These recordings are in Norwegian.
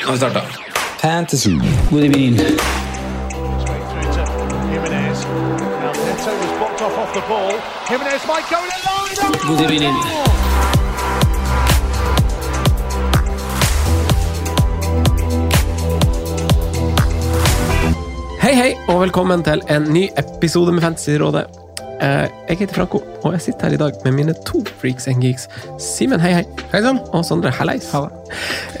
Nå har vi starta. Fantasy. God evening. God evening. Hei, hei, og velkommen til en ny episode med Fantasyrådet. Eh, jeg heter Franco, og jeg sitter her i dag med mine to freaks and geeks. Simen, hei, hei. Hei sann. Og Sondre, halleis.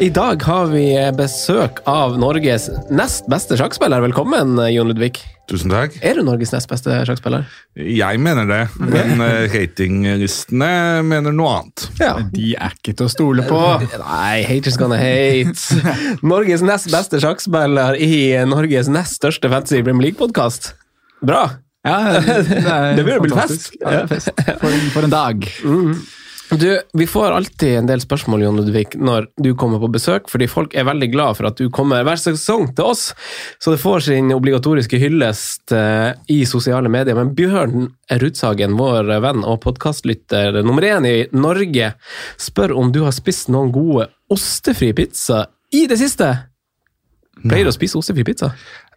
I dag har vi besøk av Norges nest beste sjakkspiller. Velkommen, Jon Ludvig. Tusen takk. Er du Norges nest beste sjakkspiller? Jeg mener det, men eh, ratinglistene mener noe annet. Ja. De er ikke til å stole på. Nei, haters gonna hate. Norges nest beste sjakkspiller i Norges nest største fantasy Premier League-podkast. Bra. Ja, det, Det begynner å bli fest. Ja, fest. For, en, for en dag. Du, Vi får alltid en del spørsmål Jon Ludvig, når du kommer på besøk, fordi folk er veldig glad for at du kommer hver sesong til oss, så det får sin obligatoriske hyllest eh, i sosiale medier. Men Bjørn Rudsagen, vår venn og podkastlytter nummer én i Norge, spør om du har spist noen gode ostefri pizza i det siste? Pleier du å spise ostefri pizza?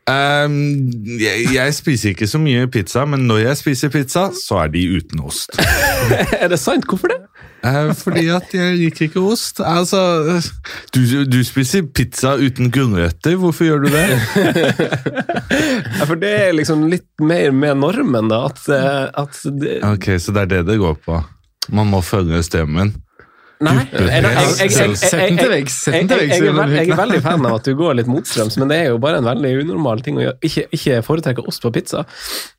Ehm, jeg, jeg spiser ikke så mye pizza, men når jeg spiser pizza, så er de uten ost. er det sant? Hvorfor det? Uh, fordi at jeg liker ikke ost. Altså, du, du spiser pizza uten gulrøtter, hvorfor gjør du det? Ja, for det er liksom litt mer med normen, da. At, eh, at det, Ok, så det er det det går på. Man må følge stemmen. Nei. Jeg, Sett den til veggs, er veldig fan av at du går litt motstrøms, men det er jo bare en veldig unormal ting å gjøre. Ikke, ikke foretrekke ost på pizza.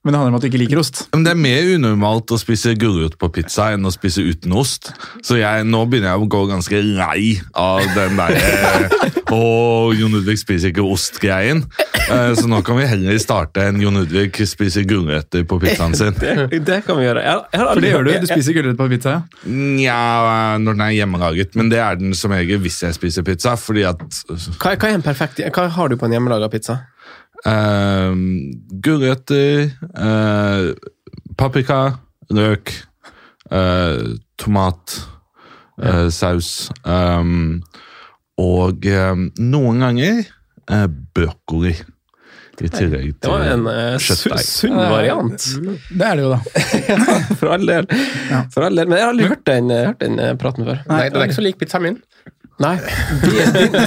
Men det handler om at du ikke liker ost. Men det er mer unormalt å spise gulrot på pizza enn å spise uten ost. Så jeg, nå begynner jeg å gå ganske lei av den der Å, Jon Ludvig spiser ikke ost-greien. Eh, Så nå kan vi heller starte en Jon Ludvig spiser gulrøtter på pizzaen sin. Det, det kan vi gjøre. Jeg, jeg har For det gjør du. Du spiser gulrøtter på pizza. ja. Nja, når den er hjemmelaget. Men det er den som regel hvis jeg spiser pizza. Fordi at Hva, hva er en perfekt Hva har du på en hjemmelaga pizza? uh, Gulrøtter, uh, paprika, løk, uh, tomat, uh, saus um, og eh, noen ganger eh, brokkoli. I tillegg Det var en uh, sunn variant. Det er det jo, da. For all del. For all del. Men jeg har aldri hørt den, hørt den eh, praten før. Nei, Den er ikke så lik pizzaen min. Nei,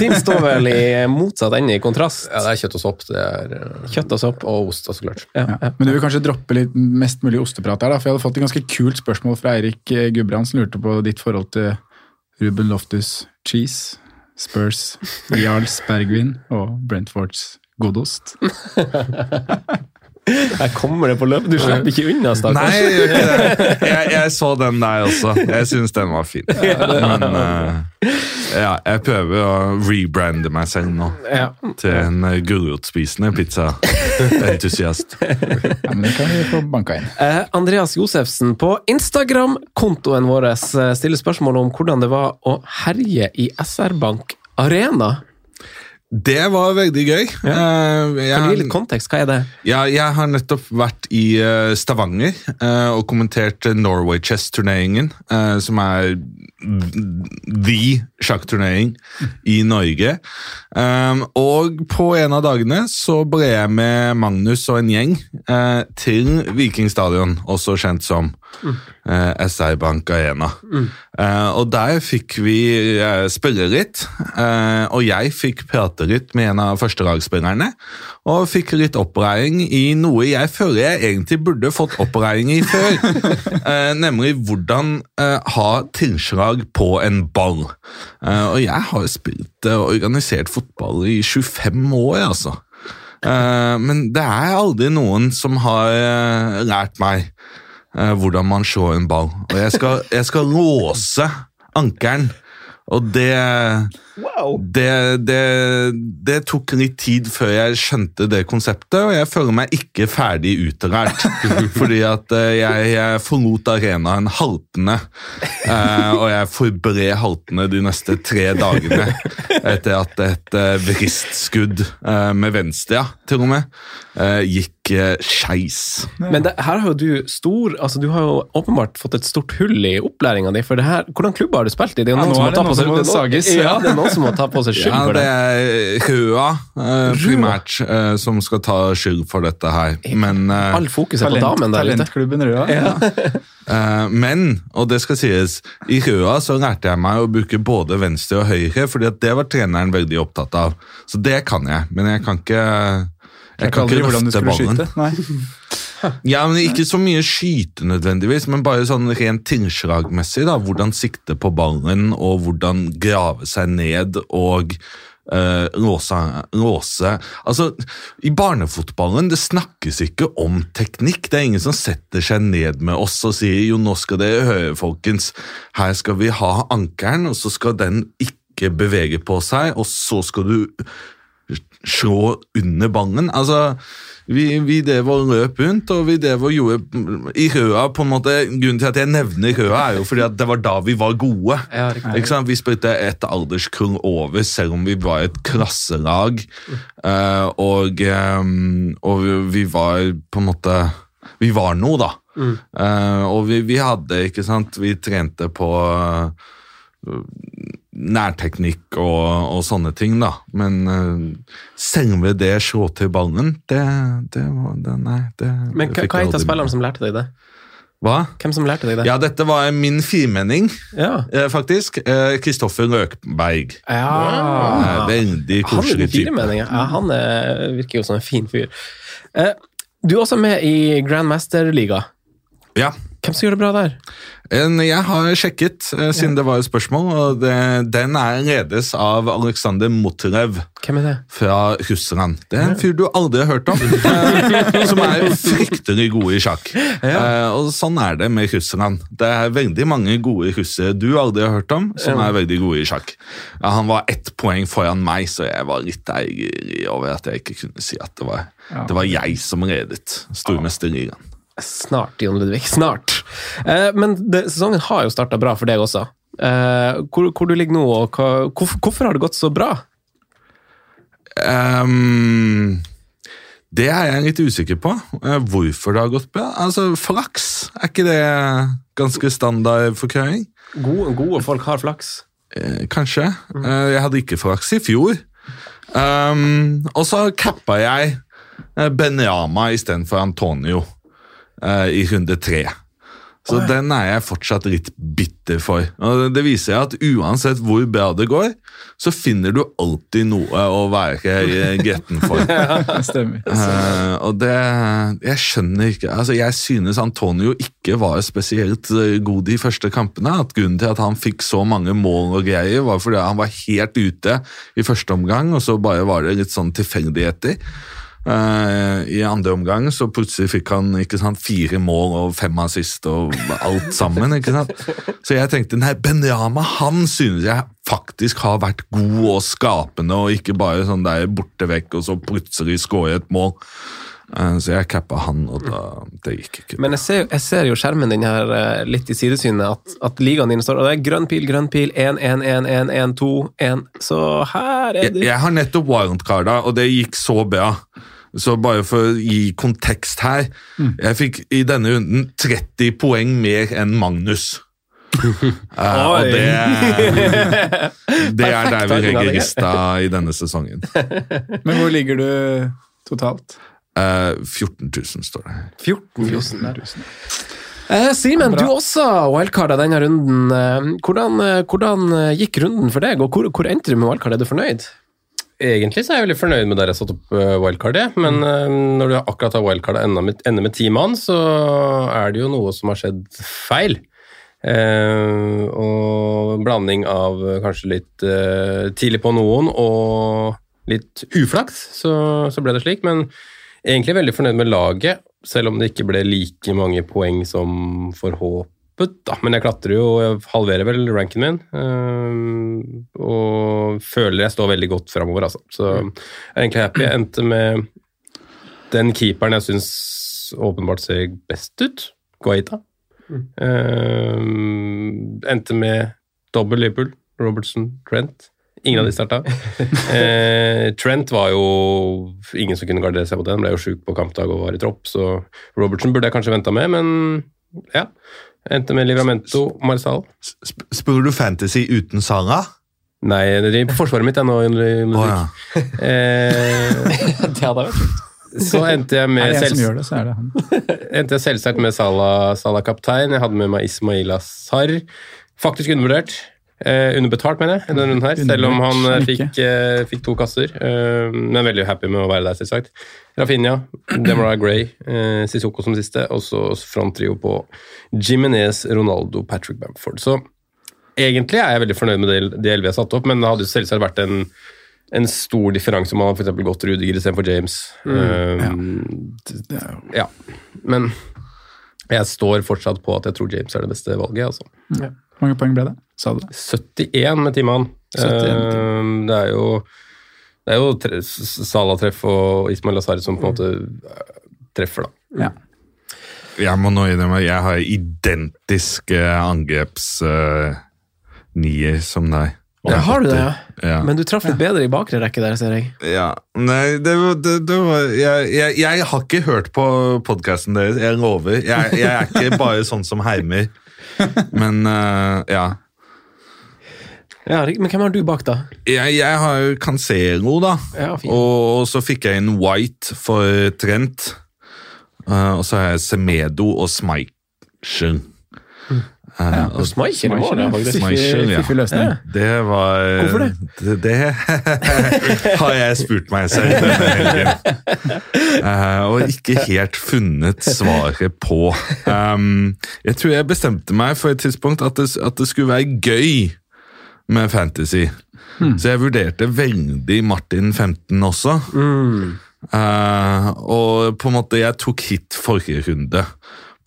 din, står vel i motsatt ende, i kontrast. Ja, Det er kjøtt og sopp. Det er eh, Kjøtt og sopp. og ost, så klart. Ja, Ja. Men du vil kanskje droppe litt mest mulig osteprat her, da? For jeg hadde fått et ganske kult spørsmål fra Eirik Gudbrandsen. Lurte på ditt forhold til Ruben Loftus Cheese, Spurs, Jarls Bergwin og Brentfords Godost. Her kommer det på løpet. Du slipper ikke unna, stakkars. Nei, jeg, jeg, jeg så den der også. Jeg syns den var fin. Men uh, ja, jeg prøver å rebrande meg selv nå Ja. til en uh, gulrotspisende pizzaentusiast. Ja, men det kan vi få banka inn. Eh, Andreas Josefsen på Instagram-kontoen vår eh, stiller spørsmål om hvordan det var å herje i SR Bank Arena. Det var veldig gøy. Eh, Kan du gi litt kontekst? Hva er det? ja, jeg har nettopp vært i eh, Stavanger eh, og kommentert Norway Chess-turneringen, som er the sjakkturnering i Norge. Og på en av dagene så ble jeg med Magnus og en gjeng til Vikingstadion, også kjent som eh, SR Bank Arena. Eh, og der fikk vi eh, spille litt, eh, og jeg fikk prate litt med en av førstelagsspillerne, og fikk litt opplæring i noe jeg føler jeg egentlig burde fått opplæring i før, eh, nemlig hvordan eh, ha tilslag på en ball. Eh, og jeg har spilt eh, organisert fotball i 25 år, altså. Eh, men det er aldri noen som har eh, lært meg eh, hvordan man slår en ball. Og jeg skal, jeg skal låse ankeren. Og det, det, det, det tok litt tid før jeg skjønte det konseptet, og jeg føler meg ikke ferdig utlært. fordi at eh, jeg, jeg forlot arenaen haltende, eh, og jeg forbered haltende de neste tre dagene etter at et vristskudd eh, med venstre, ja, til og med, eh, gikk skeis. Men det, her har jo du stor altså Du har jo åpenbart fått et stort hull i opplæringa di. For det her, hvordan klubber har du spilt i? Det er jo Ja, noen nå som har tatt på seg det, det Ja, ja. det er som må ta på seg skyld Ja, for det det. er Røa uh, primært uh, som skal ta skyld for dette her. Men, uh, All fokus er på damen der ute. talentklubben Røa. Ja. eh, men, og det skal sies, i Røa så lærte jeg meg å bruke både venstre og høyre, fordi at det var treneren veldig opptatt av. Så det kan jeg, men jeg kan ikke jeg Jeg kan ikke løfte skulle ballen. skyte. Nei. Ja, men Ikke så mye skyte nødvendigvis, men bare sånn rent tilslagmessig. da, Hvordan sikte på ballen, og hvordan grave seg ned og uh, låse, låse Altså, I barnefotballen det snakkes ikke om teknikk. Det er ingen som setter seg ned med oss og sier jo, nå skal dere høre, folkens, her skal vi ha ankeren, og så skal den ikke bevege på seg, og så skal du slå under ballen. Altså, vi, vi drev og løp rundt, og vi drev og gjorde I Røa på en måte, Grunnen til at jeg nevner Røa, er jo fordi at det var da vi var gode. Ja. Ikke sant? Vi spilte et alderskull over, selv om vi var et klasselag. Uh, og, um, og vi, vi var på en måte Vi var noe, da. Eh, og vi, vi hadde, ikke sant Vi trente på eh, nærteknikk og, og sånne ting, da. Men uh, selve det slå til ballen, det, det var det, Nei, det Men hva, hva heter spilleren som lærte deg det? Hva? Hvem som lærte deg det? Ja, dette var min firmenning, Ja. eh, faktisk. Eh, Kristoffer Løkberg. Eh, Ja. veldig koselig type. Ja, han er, virker jo som en fin fyr. Eh, du er også med i Grandmaster-liga. Ja. Hvem som gjør det bra der? Jeg har sjekket, eh, siden det var et spørsmål, og det, den er ledes av Aleksandr Motrev Hvem er det? fra Russland. Det er en fyr du aldri har hørt om, eh, som er fryktelig god i sjakk. Ja. og sånn er det med Russland. Det er veldig mange gode russere du aldri har hørt om, som er veldig gode i sjakk. Ja, han var ett poeng foran meg, så jeg var litt eier over at jeg ikke kunne si at det var, det var jeg som ledet stormesterligaen. Snart, Jon Ludvig. Snart. Eh, men det, sesongen har jo starta bra for deg også. Eh, hvor, hvor du ligger nå, og hva, hvorfor, hvorfor har det gått så bra? Um, det er jeg litt usikker på. eh, hvorfor det har gått bra. Altså, Flaks, er ikke det ganske standard forklaring? Gode, gode folk har flaks. Eh, kanskje. Eh, jeg hadde ikke flaks i fjor. Um, og så cappa jeg Benyama istedenfor Antonio uh, i runde tre. Så den er jeg fortsatt litt bitter for. Og det viser at uansett hvor bra det går, så finner du alltid noe å være gretten for. Det stemmer. Uh, og det Jeg skjønner ikke altså Jeg synes Antonio ikke var spesielt eh, god de første kampene. At Grunnen til at han fikk så mange mål og greier, var fordi han var helt ute i første omgang, og så bare var det litt sånn tilfeldigheter. Eh, I andre omgang så plutselig fikk han ikke sant, fire mål og fem assist og alt sammen. ikke sant? Så jeg tenkte nei, Benyama han synes jeg faktisk har vært god og skapende, og ikke bare sånn der borte vekk og så plutselig skåre et mål. Eh, Så jeg cappa han, og da, det gikk ikke. Men jeg ser, jeg ser jo skjermen din her eh, litt i sidesynet, at, at ligaen din står Og det er grønn pil, grønn pil, 1, 1, 1, 1, 1, 2, 1 Så her er Jeg, jeg har nettopp wildcarda, og det gikk så bra. Så bare for å gi kontekst her. Jeg fikk i denne runden 30 poeng mer enn Magnus. uh, og det, det er der vi legger rista i denne sesongen. Men hvor ligger du totalt? Uh, 14 000 står det. 14 000 000. Eh, Simen, du også wildcarda denne runden. Eh, Hvordan, eh, hvordan gikk runden for deg, og hvor, hvor endte du med wildcard? Er du fornøyd? Egentlig så er jeg veldig fornøyd med der jeg satte opp eh, wildcardet, men eh, når du akkurat har wildcardet enda med, ender med ti mann, så er det jo noe som har skjedd feil. Eh, og blanding av eh, kanskje litt eh, tidlig på noen og litt uflaks, så, så ble det slik. Men egentlig veldig fornøyd med laget, selv om det ikke ble like mange poeng som forhåpet. Da. Men jeg klatrer jo, jeg halverer vel ranken min, eh, og føler jeg står veldig godt framover. Altså. Så jeg er egentlig happy. Jeg endte med den keeperen jeg syns åpenbart ser best ut, Guaita. Eh, endte med dobbel Liverpool, Robertson, Trent. Ingen av de starta. Eh, Trent var jo ingen som kunne gardere seg mot den. Ble jo sjuk på kampdag og var i tropp, så Robertson burde jeg kanskje venta med, men ja. Endte med Livramento, Marsal. Sp- Spiller du fantasy uten Sara? Nei, det er på forsvaret mitt jeg nå. Oh, ja. eh, det hadde vært. så endte jeg med det en som gjør det, så det han. endte jeg selvsagt med Salah, Salah kaptein. Jeg hadde med meg Ismaila Sarr. Faktisk undervurdert. Eh, underbetalt, mener jeg, denne runden her, selv om han eh, fikk, eh, fikk to kasser. Eh, men veldig happy med å være der, selvsagt. Rafinha, Demarai Gray, eh, Sissoko som siste, og så fronttrio på Jimenez, Ronaldo, Patrick Bamford. Så egentlig er jeg veldig fornøyd med det, det jeg har satt opp, men det hadde jo selvsagt vært en, en stor differanse om man hadde for eksempel gått Rudiger istedenfor James. Eh, ja. Men jeg står fortsatt på at jeg tror James er det beste valget. altså. Hvor mange poeng ble det? Sa du det? 71 med Timan. 71 med Eh, det er jo, det er jo tre, Salah-treff og Ismail Azari som på en måte eh, treffer, da. Ja. Jeg må nå innrømme jeg har identisk eh, angreps Uh, nier som deg. Ja, har du det, ja? Ja. Men du traff litt bedre i bakre rekke der, ser jeg. Ja, nei, det, det, det var jeg, jeg, jeg har ikke hørt på podkasten deres, jeg lover. Jeg, jeg er ikke bare sånn som heimer. Men uh, ja. Ja, Men hvem har du bak, da? Jeg, jeg har jo Cancelo, da. Ja, fint. og, så fikk jeg inn White for Trent. Uh, og så har jeg Semedo og Schmeichel. Eh, Og Schmeichel i mål, ja. Ja. Fiffig løsning. Det var Hvorfor det? Det, det har jeg spurt meg selv denne helgen. Eh, og ikke helt funnet svaret på. Um, jeg tror jeg bestemte meg for et tidspunkt at det, at det skulle være gøy med fantasy. Så jeg vurderte veldig Martin 15 også. Eh, og på en måte jeg tok hit forrige runde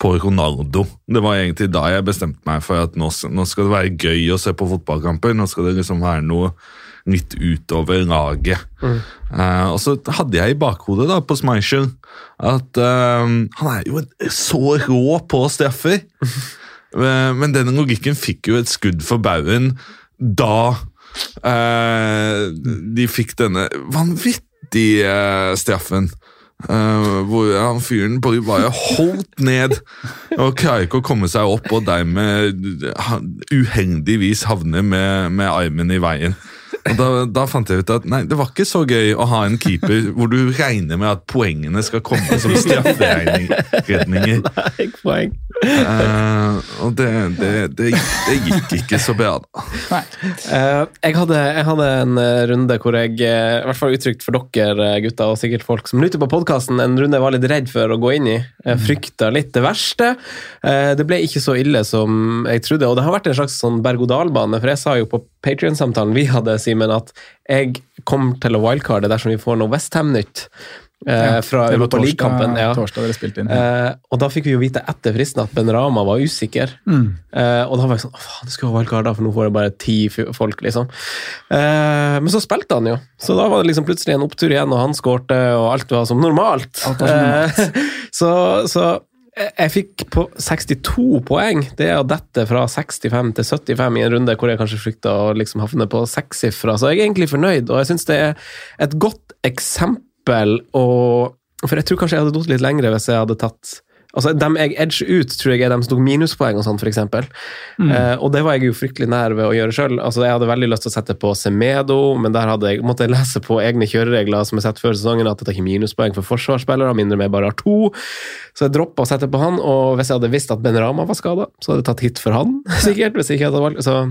på Ronaldo. Det var egentlig da jeg bestemte meg for at nå, nå skal det være gøy å se på fotballkamper. Nå skal det liksom være noe litt utover laget. Eh, og så hadde jeg i bakhodet da på Schmeichel at uh, han er jo så rå på straffer. Eh, Men den logikken fikk jo et skudd for baugen da eh, de fikk denne vanvittige straffen. Eh, hvor han fyren bare holdt ned og klarer ikke å komme seg opp, og dermed han uheldigvis havner med, med armen i veien. Og da, da fant jeg ut at nei, det var ikke så gøy å ha en keeper hvor du regner med at poengene skal komme som strafferedninger. Nei, poeng. Eh, og det, det, det, det gikk ikke så bra, da. Eh, jeg, hadde, jeg hadde en eh, runde hvor jeg, i hvert fall uttrykt for dere gutter, og sikkert folk som lytter på podkasten, en runde jeg var litt redd for å gå inn i. Jeg frykta litt det verste. Uh, det ble ikke så ille som jeg trodde, og det har vært en slags sånn berg-og-dal-bane, for jeg sa jo på Patrion-samtalen vi hadde, Simen, at jeg kom til å wildcarde dersom vi får noe Westham-nytt. eh, fra ja, Europa League-kampen. Ja. Eh, og da fikk vi jo vite etter fristen at Ben Rama var usikker. Mm. Eh, og da var jeg sånn faen, det skulle være wildcard, for nå får jeg bare ti folk, liksom. Eh, men så spilte han jo, så da var det liksom plutselig en opptur igjen, og han skårte, og alt var som normalt. Alt var som normalt. Eh, så, så jeg- fikk på 62 poeng. Det er å dette fra 65 til 75 i en runde hvor jeg kanskje frykta å liksom havne på sekssifra. Så jeg er egentlig fornøyd, og jeg syns det er et godt eksempel og For jeg tror kanskje jeg hadde datt litt lengre hvis jeg hadde tatt Altså, Dem jeg edger ut, tror jeg er dem som tok minuspoeng og sånn, f.eks. Mm. Eh, og det var jeg jo fryktelig nær ved å gjøre sjøl. Altså, jeg hadde veldig lyst til å sette på Semedo, men der hadde jeg, måtte jeg lese på egne kjøreregler som jeg sett før sesongen, at det tar ikke minuspoeng for forsvarsspillere, mindre med bare har to. Så jeg droppa å sette på han, og hvis jeg hadde visst at Ben Rama var skada, så hadde jeg tatt hit for han, sikkert. hvis jeg ikke hadde valgt, så...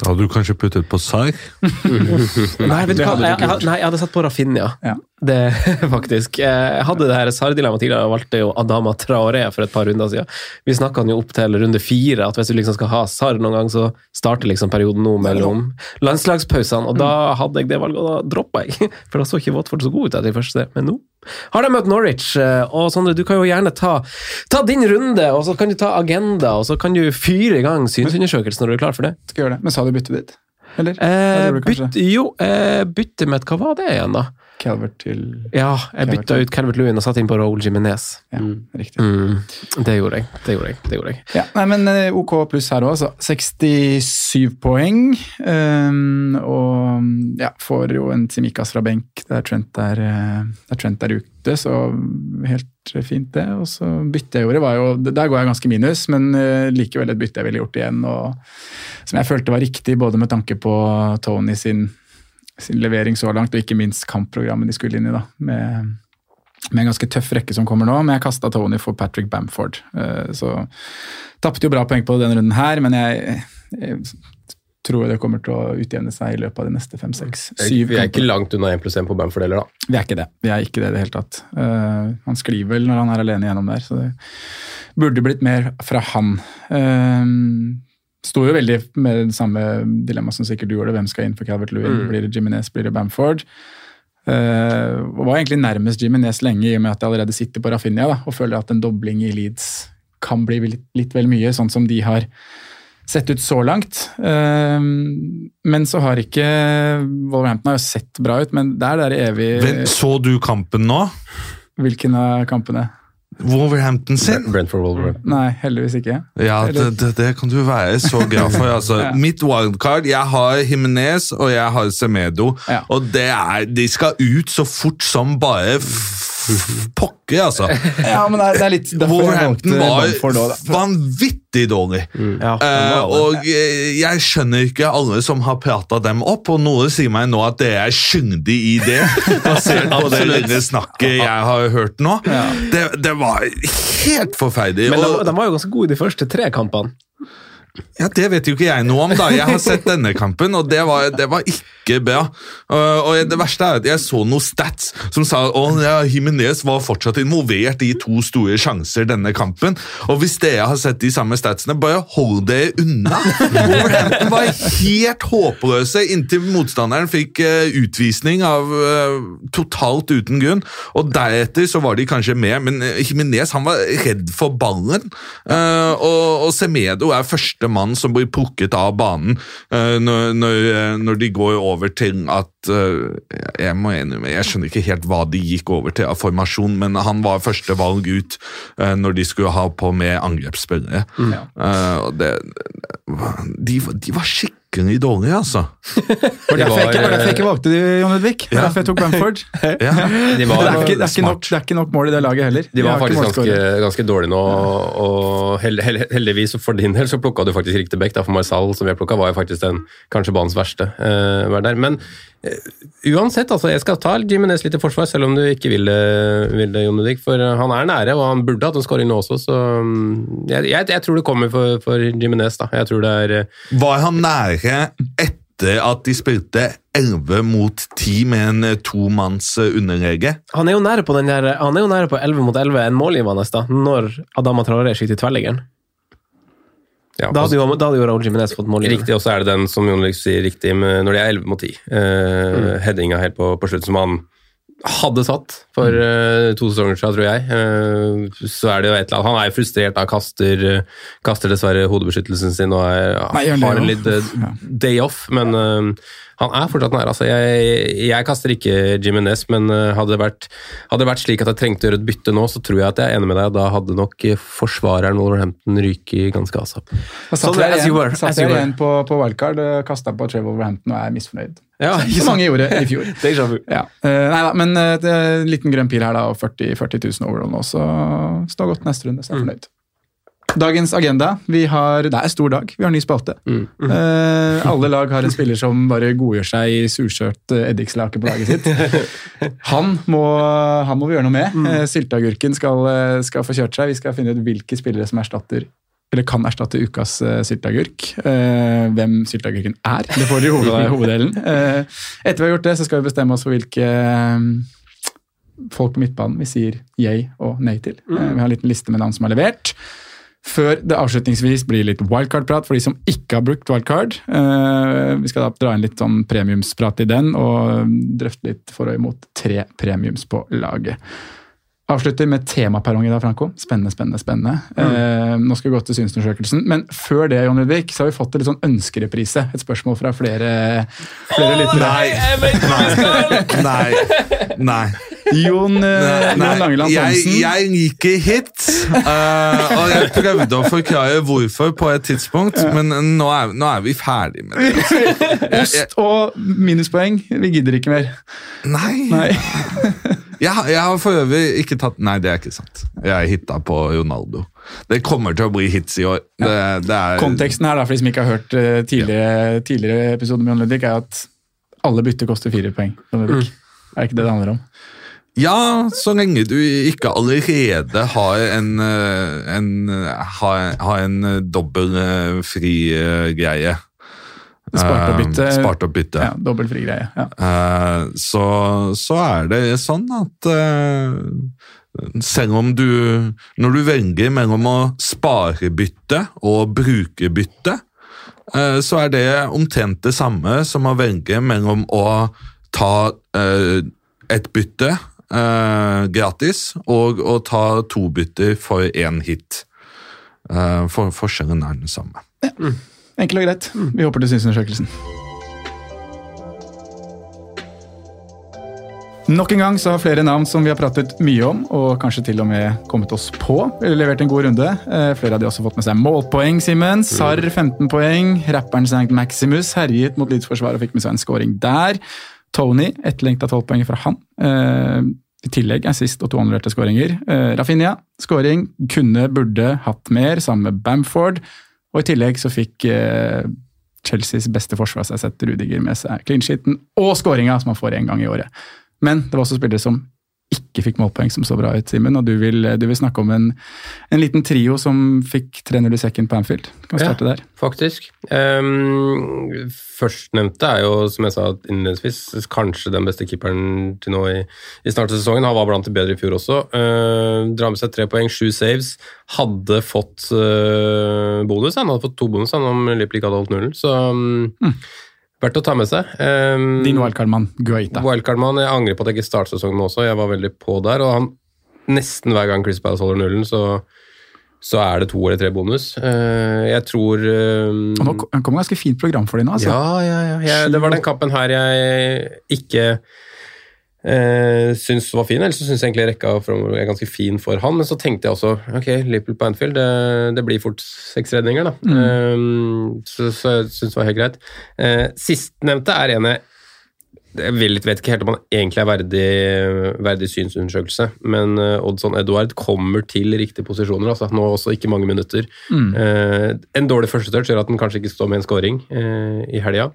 Da hadde du kanskje puttet på Sarr? Nei, vet du hva? Jeg, jeg, nei, jeg hadde satt på Rafinha. Ja. Det, faktisk. Jeg hadde det her SAR-dilemmaet tidligere, og valgte jo Adama Traoré for et par runder siden. Vi snakka jo opp til runde fire, at hvis du liksom skal ha SAR noen gang, så starter liksom perioden nå mellom landslagspausene, og da hadde jeg det valget, og da droppa jeg. For da så ikke Watford så god ut etter første, men nå har de møtt Norwich, og Sondre, du kan jo gjerne ta, ta din runde, og så kan du ta agenda, og så kan du fyre i gang synsundersøkelsen når du er klar for det. Skal gjøre det. Men sa du byttet ditt? Eller? Eh, bytte, jo, eh, bytte med Hva var det igjen, da? Calvert til Ja, jeg bytta ut Calvert Lewin og satte inn på Raúl Jimenez. Ja, riktig. Mm, det gjorde jeg. Det gjorde jeg. det gjorde jeg. Ja, nei, men eh, OK pluss her òg, altså. 67 poeng. Um, og ja, får jo en Simikaz fra benk der Trent er, eh, der Trent er ute, så helt fint, det. Og så byttet jeg gjorde, var jo Der går jeg ganske minus, men eh, likevel et bytte jeg ville gjort igjen, og som jeg følte var riktig, både med tanke på Tony sin, sin levering så langt, og ikke minst kampprogrammet de skulle inn i, da. med med en ganske tøff rekke som kommer nå, men jeg kasta Tony for Patrick Bamford. Eh, Så tapte jo bra poeng på denne runden her, men jeg, jeg tror det kommer til å utjevne seg i løpet av de neste fem, seks, syv Vi er ikke langt unna 1 pluss 1 på Bamford heller, da. Vi er ikke det. Vi er ikke det i det hele tatt. Eh, han sklir vel når han er alene gjennom der, så det burde blitt mer fra han. Uh, Sto jo veldig med det samme dilemmaet som sikkert du gjorde. Hvem skal inn for Calvert Lewin? Mm. Blir det Jiminez, blir det Bamford? Uh, var egentlig nærmest Jiminez lenge, i og med at jeg allerede sitter på Rafinha da, og føler at en dobling i Leeds kan bli litt, litt vel mye, sånn som de har sett ut så langt. Eh, men så har ikke Wolverhampton har jo sett bra ut, men det er det der evig Men Så du kampen nå? Hvilken av kampene? Wolverhampton sin? Brentford Wolverhampton. Nei, heldigvis ikke. Ja, det, det, det kan du være så glad for. Altså. Ja. Mitt wildcard Jeg har Jimenez og jeg har Semedo. Ja. Og det er, de skal ut så fort som bare pokker, altså. Ja, men det er, det er litt Wolverhampton var Bamford vanvittig dårlig. Ja, det Eh, og eh, jeg skjønner ikke alle som har prata dem opp, og noen sier meg nå at det er skyldig i det, basert på det lille snakket jeg har hørt nå. Det, det var helt forferdelig. Men de, de var jo ganske gode i de første tre kampene. Ja, Det vet jo ikke jeg noe om, da. Jeg har sett denne kampen, og det var, det var ikke bra. Og det verste er at jeg så noen stats som sa at ja, Jimenez var fortsatt involvert i to store sjanser denne kampen. Og hvis dere har sett de samme statsene, bare hold dere unna. Wolverhampton var helt håpløse inntil motstanderen fikk uh, utvisning av uh, totalt uten grunn. Og deretter så var de kanskje med, men Himinez Jimenez han var redd for ballen. Og, og Semedo er første mann som blir plukket av banen uh, når, når, uh, når de går over til at uh, Jeg må innrømme, jeg skjønner ikke helt hva de gikk over til av formasjon, men han var første valg ut når de skulle ha på med angrepsspillere. Mm. det, de, de var skikkelig dårlige, altså. For det var derfor jeg ikke valgte de, Jon Ludvig? Ja. derfor jeg tok Bamford? Ja. De var, det, er ikke, det, er nok, det er ikke nok mål i det laget heller. de var de faktisk ganske, ganske dårlige nå, og held, held, heldigvis for din del så plukka du faktisk riktig bekk. For Marsal, som jeg plukka, var jo faktisk den kanskje banens verste. Uh, der. Men uansett, altså, jeg skal ta Jimenez litt i forsvar, selv om du ikke vil det, vil det Jon Ludvig. For eh, han er nære, og han burde hatt en skåring nå også, så mm, jeg, jeg, jeg tror det kommer for, for Jimenez. da. Jeg tror det er eh, Var han nære etter at de spilte 11 mot 10 med en eh, tomanns eh, underlege? Han er jo nære på den der, han er jo nære på 11 mot 11, en målgivende, da, når Adama Traore skyter tverrliggeren. Ja, Da hadde jo, da hadde jo Raúl Jimenez fått mål. Riktig, og så er det den som Jon sier riktig med, når de er 11 mot 10. Eh, Headinga helt på, på slutt, som han hadde satt for uh, to sesonger siden, tror jeg. Uh, så er det jo et eller annet Han er jo frustrert, da, kaster, uh, kaster dessverre hodebeskyttelsen sin og er, Nei, har en litt day off, men Han er fortsatt nær. Altså, jeg, jeg kaster ikke Jimenez, men eh, hadde det, vært, hadde det vært slik at jeg trengte å gjøre et bytte nå, så tror jeg at jeg er enig med deg. Da hadde nok eh, forsvareren Wolverhampton ryket ganske asap. Satt jeg igjen, were, satt as jeg igjen på, på wildcard, kasta på Trevor Wolverhampton og er misfornøyd. Ja, Som- ikke så mange gjorde i fjor. Déjà vu. Ja. Eh, nei da, men eh, det er en liten grønn pil her, da, og 40, 40 000 overall nå, så står godt neste runde, så jeg er fornøyd. Dagens agenda. Vi har, det er en stor dag. Vi har ny spalte. Eh, alle lag har en spiller som bare godgjør seg i eh, eddikslake på laget sitt. Han må, han må vi gjøre noe med. Eh, Sylteagurken skal, eh, skal få kjørt seg. Vi skal finne ut hvilke spillere som erstatter eller kan erstatte ukas uh, sylteagurk. Eh, hvem sylteagurken er, det får dere i hoved, hoveddelen. Eh, etter vi har gjort det, så skal vi bestemme oss for hvilke eh, folk på midtbanen vi sier yay og nei til. Eh, vi har en liten liste med navn som er levert. Før det avslutningsvis blir litt wildcard-prat for de som ikke har brukt wildcard. Eh, vi skal da dra inn litt sånn premiumsprat i den, og drøfte litt for og imot tre premiums på laget. Avslutter med temaperrong i dag, Franco. Spennende, spennende, spennende. Mm. nå skal vi gå til synsundersøkelsen, men før det, Jon Ludvig, så har vi fått en litt sånn ønskereprise. Et spørsmål fra flere, flere lyttere. Nei. Nei. Nei. Jon, eh, Nei, Jon Langeland jeg, gikk jeg liker hit, uh, og jeg prøvde å forklare hvorfor på et tidspunkt, men nå er, nå er vi ferdig med det. Ost og minuspoeng. Vi gidder ikke mer. Nei. Nei. Jeg, jeg har for øvrig ikke tatt Nei, det er ikke sant. Jeg hitta på Ronaldo. Det kommer til å bli hits i år. Det, det er, Konteksten her, da, for de som ikke har hørt tidligere, tidligere, tidligere episoder med Jon Ludvig, er at alle bytter koster fire poeng. Mm. Er ikke det det handler om? Ja, så lenge du ikke allerede har en, eh, en, har, har en eh, dobbel eh, fri eh, greie. Spart opp bytte. Eh, Spart opp bytte. Ja, Dobbel fri greie. Ja. Eh, så, så er det sånn at eh, selv om du Når du velger mellom å spare bytte og bruke bytte, eh, så er det omtrent det samme som å velge mellom å ta eh, et bytte eh, gratis og å ta to bytter for én hit. Eh, for, forskjellen er den samme. Enkelt og greit. Vi hopper til synsundersøkelsen. Nok en gang så har flere navn som vi har pratet mye om, og kanskje til og med kommet oss på, levert en god runde. Eh, Flere av de har også fått med seg målpoeng, Simen. Sarr 15 poeng. Rapperen St. Maximus herjet mot Leeds-forsvaret og fikk med seg en scoring der. Tony, etterlengta tolvpoenger fra han. Eh, I tillegg er sist og to annullerte skåringer. Eh, Rafinha, scoring. Kunne, burde hatt mer, sammen med Bamford. Og i tillegg så fikk eh, Chelseas beste forsvarsassett Rudiger med seg clean sheeten og skåringa, som han får én gang i året. Men det var også spillere som ikke fikk målpoeng, som så bra ut, Simen. Og du vil, du vil snakke om en, en liten trio som fikk 3-0 i sekken på Anfield. Kan vi starte der? Faktisk. Um, Førstnevnte er jo, som jeg sa innledningsvis, kanskje den beste keeperen til nå i, i av sesongen. Han var blant de bedre i fjor også. Uh, drar med seg tre poeng, sju saves. Hadde fått uh, bonus. Han hadde fått to bonus han, om Liverpool ikke hadde holdt nullen, så um, verdt å ta med seg. Um, Din wildcard-mann, Guaita. Wildcard-mann. Jeg angrer på at jeg ikke startet sesongen også. Jeg var veldig på der. og han, Nesten hver gang Chris Palace holder nullen, så, så er det to eller tre bonus. Uh, jeg tror um, Og nå kom- kommer ganske fint program for deg nå, altså. ja, ja, ja. Jeg, det var den kampen her jeg ikke uh, syns var fin. Ellers syns jeg egentlig rekka fremover er ganske fin for han. Men så tenkte jeg også ok, Liverpool på Anfield, det, det blir fort seks redninger, da. Um, så, så jeg syns det var helt greit. Eh, Sistnevnte er en jeg jeg vet ikke helt om han egentlig er verdig, verdig synsundersøkelse, men uh, Oddson Edward kommer til riktige posisjoner. altså Nå også ikke mange minutter. Mm. Eh, en dårlig førstetouch gjør at han kanskje ikke står med en scoring eh, i helga.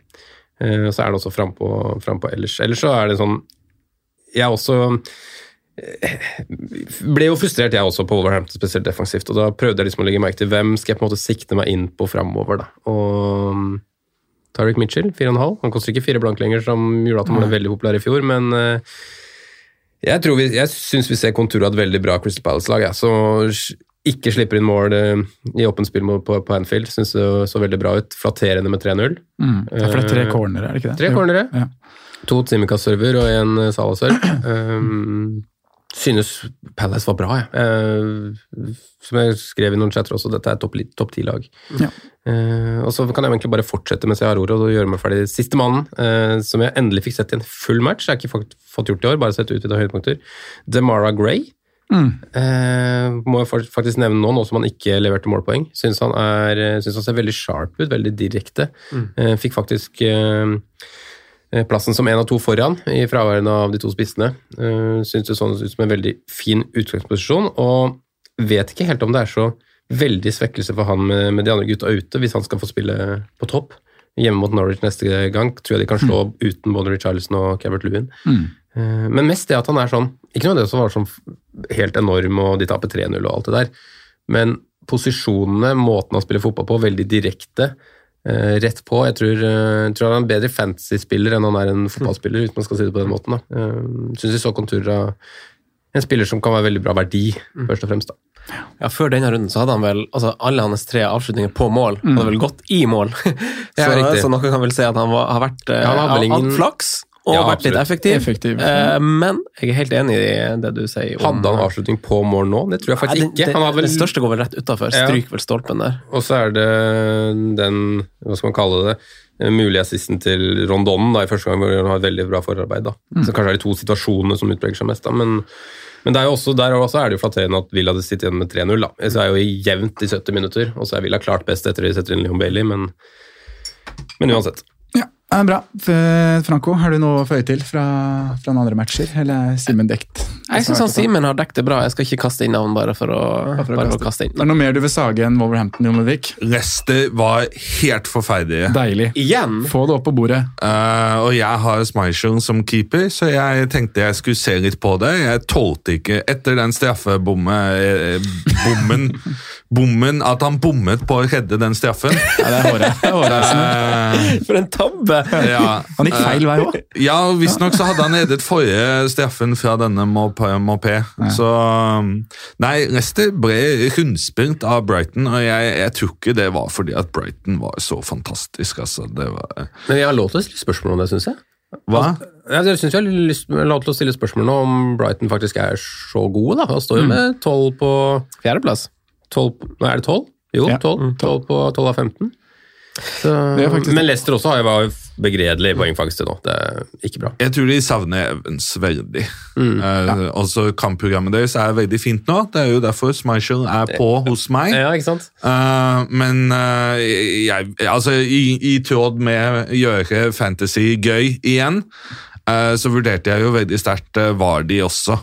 Eh, så er han også frampå frem på ellers. Ellers så er det sånn Jeg også eh, ble jo frustrert, jeg også, på Wolverhampton, spesielt defensivt. Og da prøvde jeg liksom å legge merke til hvem skal jeg på en måte sikte meg inn på framover. da. Og mm, Tariq Mitchell, 4,5. Han koster ikke fire blank lenger, som gjorde at han ble veldig populær i fjor, men eh, jeg, tror vi, jeg syns vi ser konturer av et veldig bra Crystal Palace-lag. Ja. Så ikke slipper inn mål eh, i åpent spill på, på Anfield. Syns det så veldig bra ut. Flatterende med 3-0. Mm. Ja, for det er tre cornere, er det ikke det? Tre cornere. Ja. To Tsimikas-server og en Salah-serv. Um, synes Palace var bra, jeg. Uh, som jeg skrev i noen chatter også, dette er topp top ti-lag. Ja. Uh, og så kan jeg egentlig bare fortsette mens jeg har ordet og gjøre meg ferdig. Siste mannen, uh, som jeg endelig fikk sett i en full match, jeg har ikke fått, gjort i år, bare sett utvida høydepunkter. Demara Gray. Mm. Eh, må jeg faktisk nevne nå, nå som han ikke leverte målpoeng. Syns han, er, eh, synes han ser veldig sharp ut, veldig direkte. Eh, fikk faktisk eh, eh, plassen som en av to foran i fraværende av de to spissene. Uh, Syns det sånn ut som en veldig fin utgangsposisjon, og vet ikke helt om det er så veldig svekkelse for han med, de andre gutta ute, hvis han skal få spille på topp. Hjemme mot Norwich neste gang tror jeg de kan slå uten både Richarlison og Cabert Lewin. Mm. Eh, Men mest det at han er sånn Ikke noe av det som var sånn helt enorm og de taper 3-0 og alt det der, men posisjonene, måten han spiller fotball på, veldig direkte. Eh, rett på. Jeg tror, eh, tror han er en bedre fantasy-spiller enn han er en fotballspiller, hvis man skal si det på den måten. da. Uh, Syns vi så konturer av en spiller som kan være veldig bra verdi, først og fremst. da. Ja, Før denne runden så hadde han vel altså alle hans tre avslutninger på mål Mm. hadde vel gått i mål. Så, så noe kan vel si at han var, har vært eh, Ja, han hadde ingen- flaks og Ja, vært litt effektiv. Effektiv. Eh, men jeg er helt enig i det du sier. om- Hadde han avslutning på mål nå? Det tror jeg Nei, faktisk ikke. den- Han hadde vel Den største går vel rett utafor. Ja. Stryker vel stolpen der. Og så er det den, hva skal man kalle det, den mulige assisten til Rondon da, i første gang, hvor han har et veldig bra forarbeid. da. Så kanskje er det to situasjonene som utpreger seg mest. da, men, men det er jo også, der også er det jo flatterende at Villa sittet igjen med 3-0. da. Så er jo jevnt i 70 minutter, og så er Villa klart best etter at de setter inn Leon Bailey, men, men uansett. Ja, eh, Bra. Franco, har du noe å føye til fra, fra noen andre matcher, eller er Simen dekt? Jeg syns han Simen har dekt det bra. Jeg skal ikke kaste inn navn bare for å, for å bare kaste. å kaste. inn. Er det noe mer du vil sage enn Wolverhampton, Jon Ludvig? Rester var helt forferdelige. Deilig. Igjen? Få det opp på bordet. Uh, og jeg har Schmeichel som keeper, så jeg tenkte jeg skulle se litt på det. Jeg tålte ikke, etter den straffebommen bommen, bommen, At han bommet på å redde den straffen. Ja, det er håret. Det er håret uh, For en tabbe! ja, Han gikk feil vei òg. Ja, visstnok så hadde han edet forrige straffen fra denne Mopé. Mopé. Så um, Nei, Leicester ble rundspilt av Brighton, og jeg, jeg tror ikke det var fordi at Brighton var så fantastisk. Altså. Det var Men jeg har lov til å stille spørsmål om det, syns jeg. Hva? Jeg synes jeg har lyst, lov til å stille spørsmål nå om Brighton faktisk er så gode. da. Han står jo Mm. med 12 på Fjerdeplass. 12, Nei, er det 12? Jo, Ja. 12, 12 på 12 av 15. Så, men Leicester også har jo begredelig poengfangst til nå. Det er ikke bra. Jeg tror de savner Evans veldig. Mm. Eh, Også Kampprogrammet deres er veldig fint nå. Det er jo derfor Smichel er på hos meg. Ja, ikke sant? Eh, men eh, jeg, altså, i, i tråd med gjøre fantasy gøy igjen, eh, så vurderte jeg jo veldig sterkt uh, Vardi også.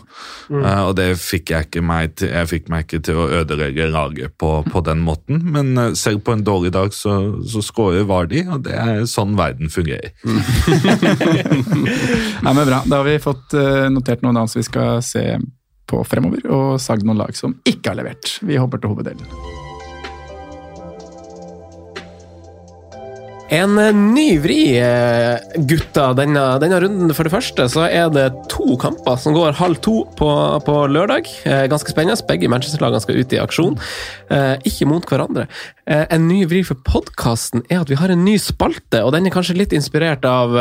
Eh, og det fikk jeg ikke meg til. Jeg fikk meg ikke til å ødelegge laget på, på den måten. Men eh, selv på en dårlig dag så, så scorer Vardi, og det er sånn verden fungerer. Nei, men bra. Da har vi fått eh, notert noen annet vi skal se på fremover, og sagd noen lag som ikke har levert. Vi hopper til hoveddelen. En eh, ny vri, eh, gutta, denne, denne runden. For det første så er det to kamper som går halv to på, på lørdag. Eh, Ganske spennende. Begge Manchester-lagene skal ut i aksjon. Ikke mot hverandre. En ny vri for podkasten er at vi har en ny spalte, og den er kanskje litt inspirert av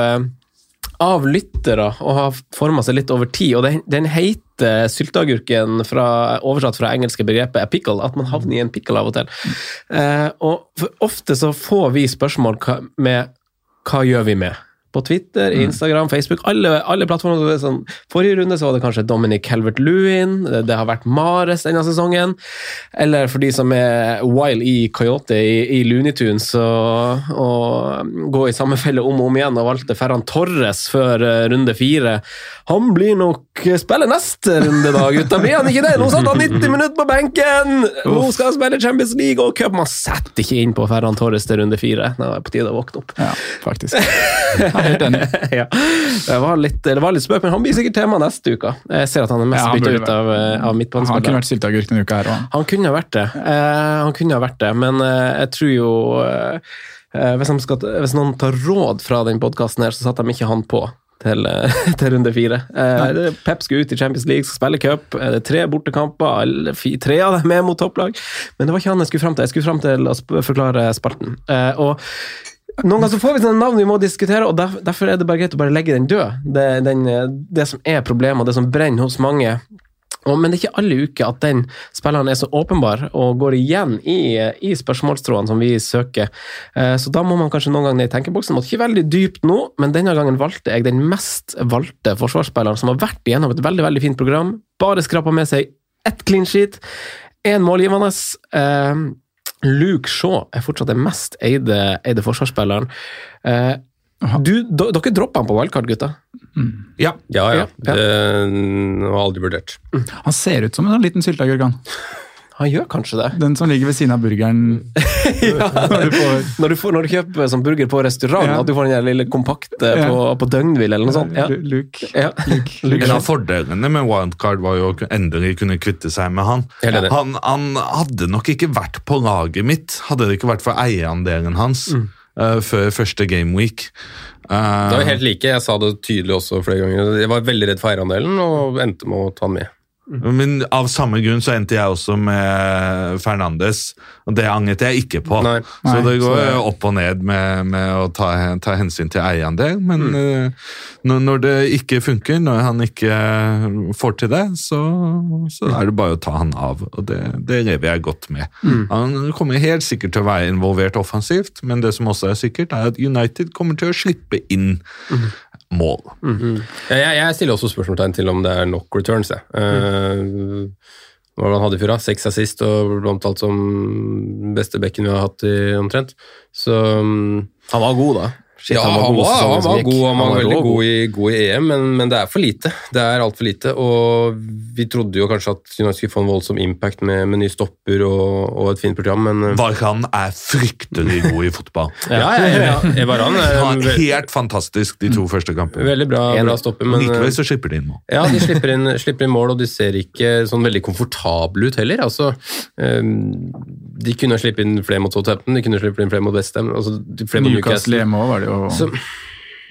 av lyttere og har forma seg litt over tid. og Den, den heter sylteagurken, oversatt fra engelske begrepet a pickle, at man havner i en pickle av og til. Eh, og ofte så får vi spørsmål med hva gjør vi med? På Twitter, Instagram, Facebook, alle, alle plattformer. så er Sånn, forrige runde så var det kanskje Dominic Calvert-Lewin, det, det har vært Mares denne sesongen. Eller for de som er Wild i Coyote i, i Looney Tunes og, og gå i samme felle om og om igjen og valgte Ferran Torres før eh, runde fire. Han blir nok spiller neste runde, da, gutta. Blir han ikke det? Nå satt han 90 minutter på benken! Nå skal han spille Champions League og cup. Man setter ikke inn på Ferran Torres til runde fire. Nå er det på tide å våkne opp. Ja, faktisk. Helt enig. ja. Det var litt, det var litt spøk, men han blir sikkert tema neste uke. Jeg ser at han er mest Ja, bytta ut av, av av Han kunne midtbanespillere. vært sylteagurk denne uka her òg. Han kunne ha vært det. Eh, han kunne ha vært det, men eh, jeg tror jo eh, eh, hvis, skal, hvis noen tar råd fra den podkasten her, så satte de ikke han på. Til, eh, til runde fire. Eh, Pep skal ut i Champions League, skal spille cup. eh, Det er tre bortekamper, tre av dem er mot topplag. Men det var ikke han jeg skulle fram til. Jeg skulle fram til å forklare spalten. Eh, og noen ganger så får vi sånne navn vi må diskutere, og derf- derfor er det bare greit å bare legge den død. Det, den, eh, det som er problemet, og det som brenner hos mange, Og, men det er ikke alle uker at den spilleren er så åpenbar og går igjen i, i spørsmålstrådene som vi søker. Eh, Så da må man kanskje noen ganger ned i tenkeboksen. Måtte ikke veldig dypt nå, men denne gangen valgte jeg den mest valgte forsvarsspilleren som har vært igjennom et veldig veldig fint program. Bare skrapa med seg ett clean sheet, én målgivende. Eh, Luke Shaw er fortsatt den mest eide, eide forsvarsspilleren. Eh, du, dere droppa han på wildcard, gutta. Ja. Ja, ja. Ja, ja. Det var aldri vurdert. Han ser ut som en sånn liten sylteagurk, han. Han gjør kanskje det. Den som ligger ved siden av burgeren. ja, Når du får- når, du får, når du kjøper sånn burger på restaurant, Ja. at du får den der lille kompakte Ja. på, på døgnhvil eller noe sånt. Ja. Lu- Luke. Luke. En av fordelene med wildcard var jo å endelig kunne kvitte seg med han. Han, han hadde nok ikke vært på laget mitt, hadde det ikke vært for eierandelen hans eh, før første gameweek. Uh, Det var helt like. Jeg sa det tydelig også flere ganger. Jeg var veldig redd for eierandelen og endte med å ta den med. Men av samme grunn så endte jeg også med Fernandes, og det angret jeg ikke på. Nei. så det går så opp og ned med, med å ta, ta hensyn til eierandel, men mm. når, når det ikke funker, når han ikke får til det, så, så er det bare å ta han av, og det, det lever jeg godt med. Han kommer helt sikkert til å være involvert offensivt, men det som også er sikkert, er at United kommer til å slippe inn mål. Jeg, jeg, jeg stiller også spørsmålstegn til om det er nok returns. Jeg. Eh, hva var det han hadde i fjor? da? Seks assist og blant alt som beste bekken vi har hatt i omtrent. Så um, Han var god, da. Shit, ja, han var, god, han som var god, han var veldig god i, god i EM, men, men det er for lite. Det er altfor lite, og vi trodde jo kanskje at United skulle få en voldsom impact med, med ny stopper og, og et fint program, men Varan er fryktelig god i fotball. ja, ja, ja, ja. Varan er Han er helt fantastisk de to første kampene. veldig bra, bra stopper, men eh, Likevel så slipper de inn mål. Ja, de slipper inn, slipper inn mål, og de ser ikke sånn veldig komfortable ut heller. Altså, ehm, de kunne slippe inn flere mot Southampton, de kunne slippe inn flere mot Westham. Altså, flere mot Newcastle Newcastle. hjemme òg var det jo Så,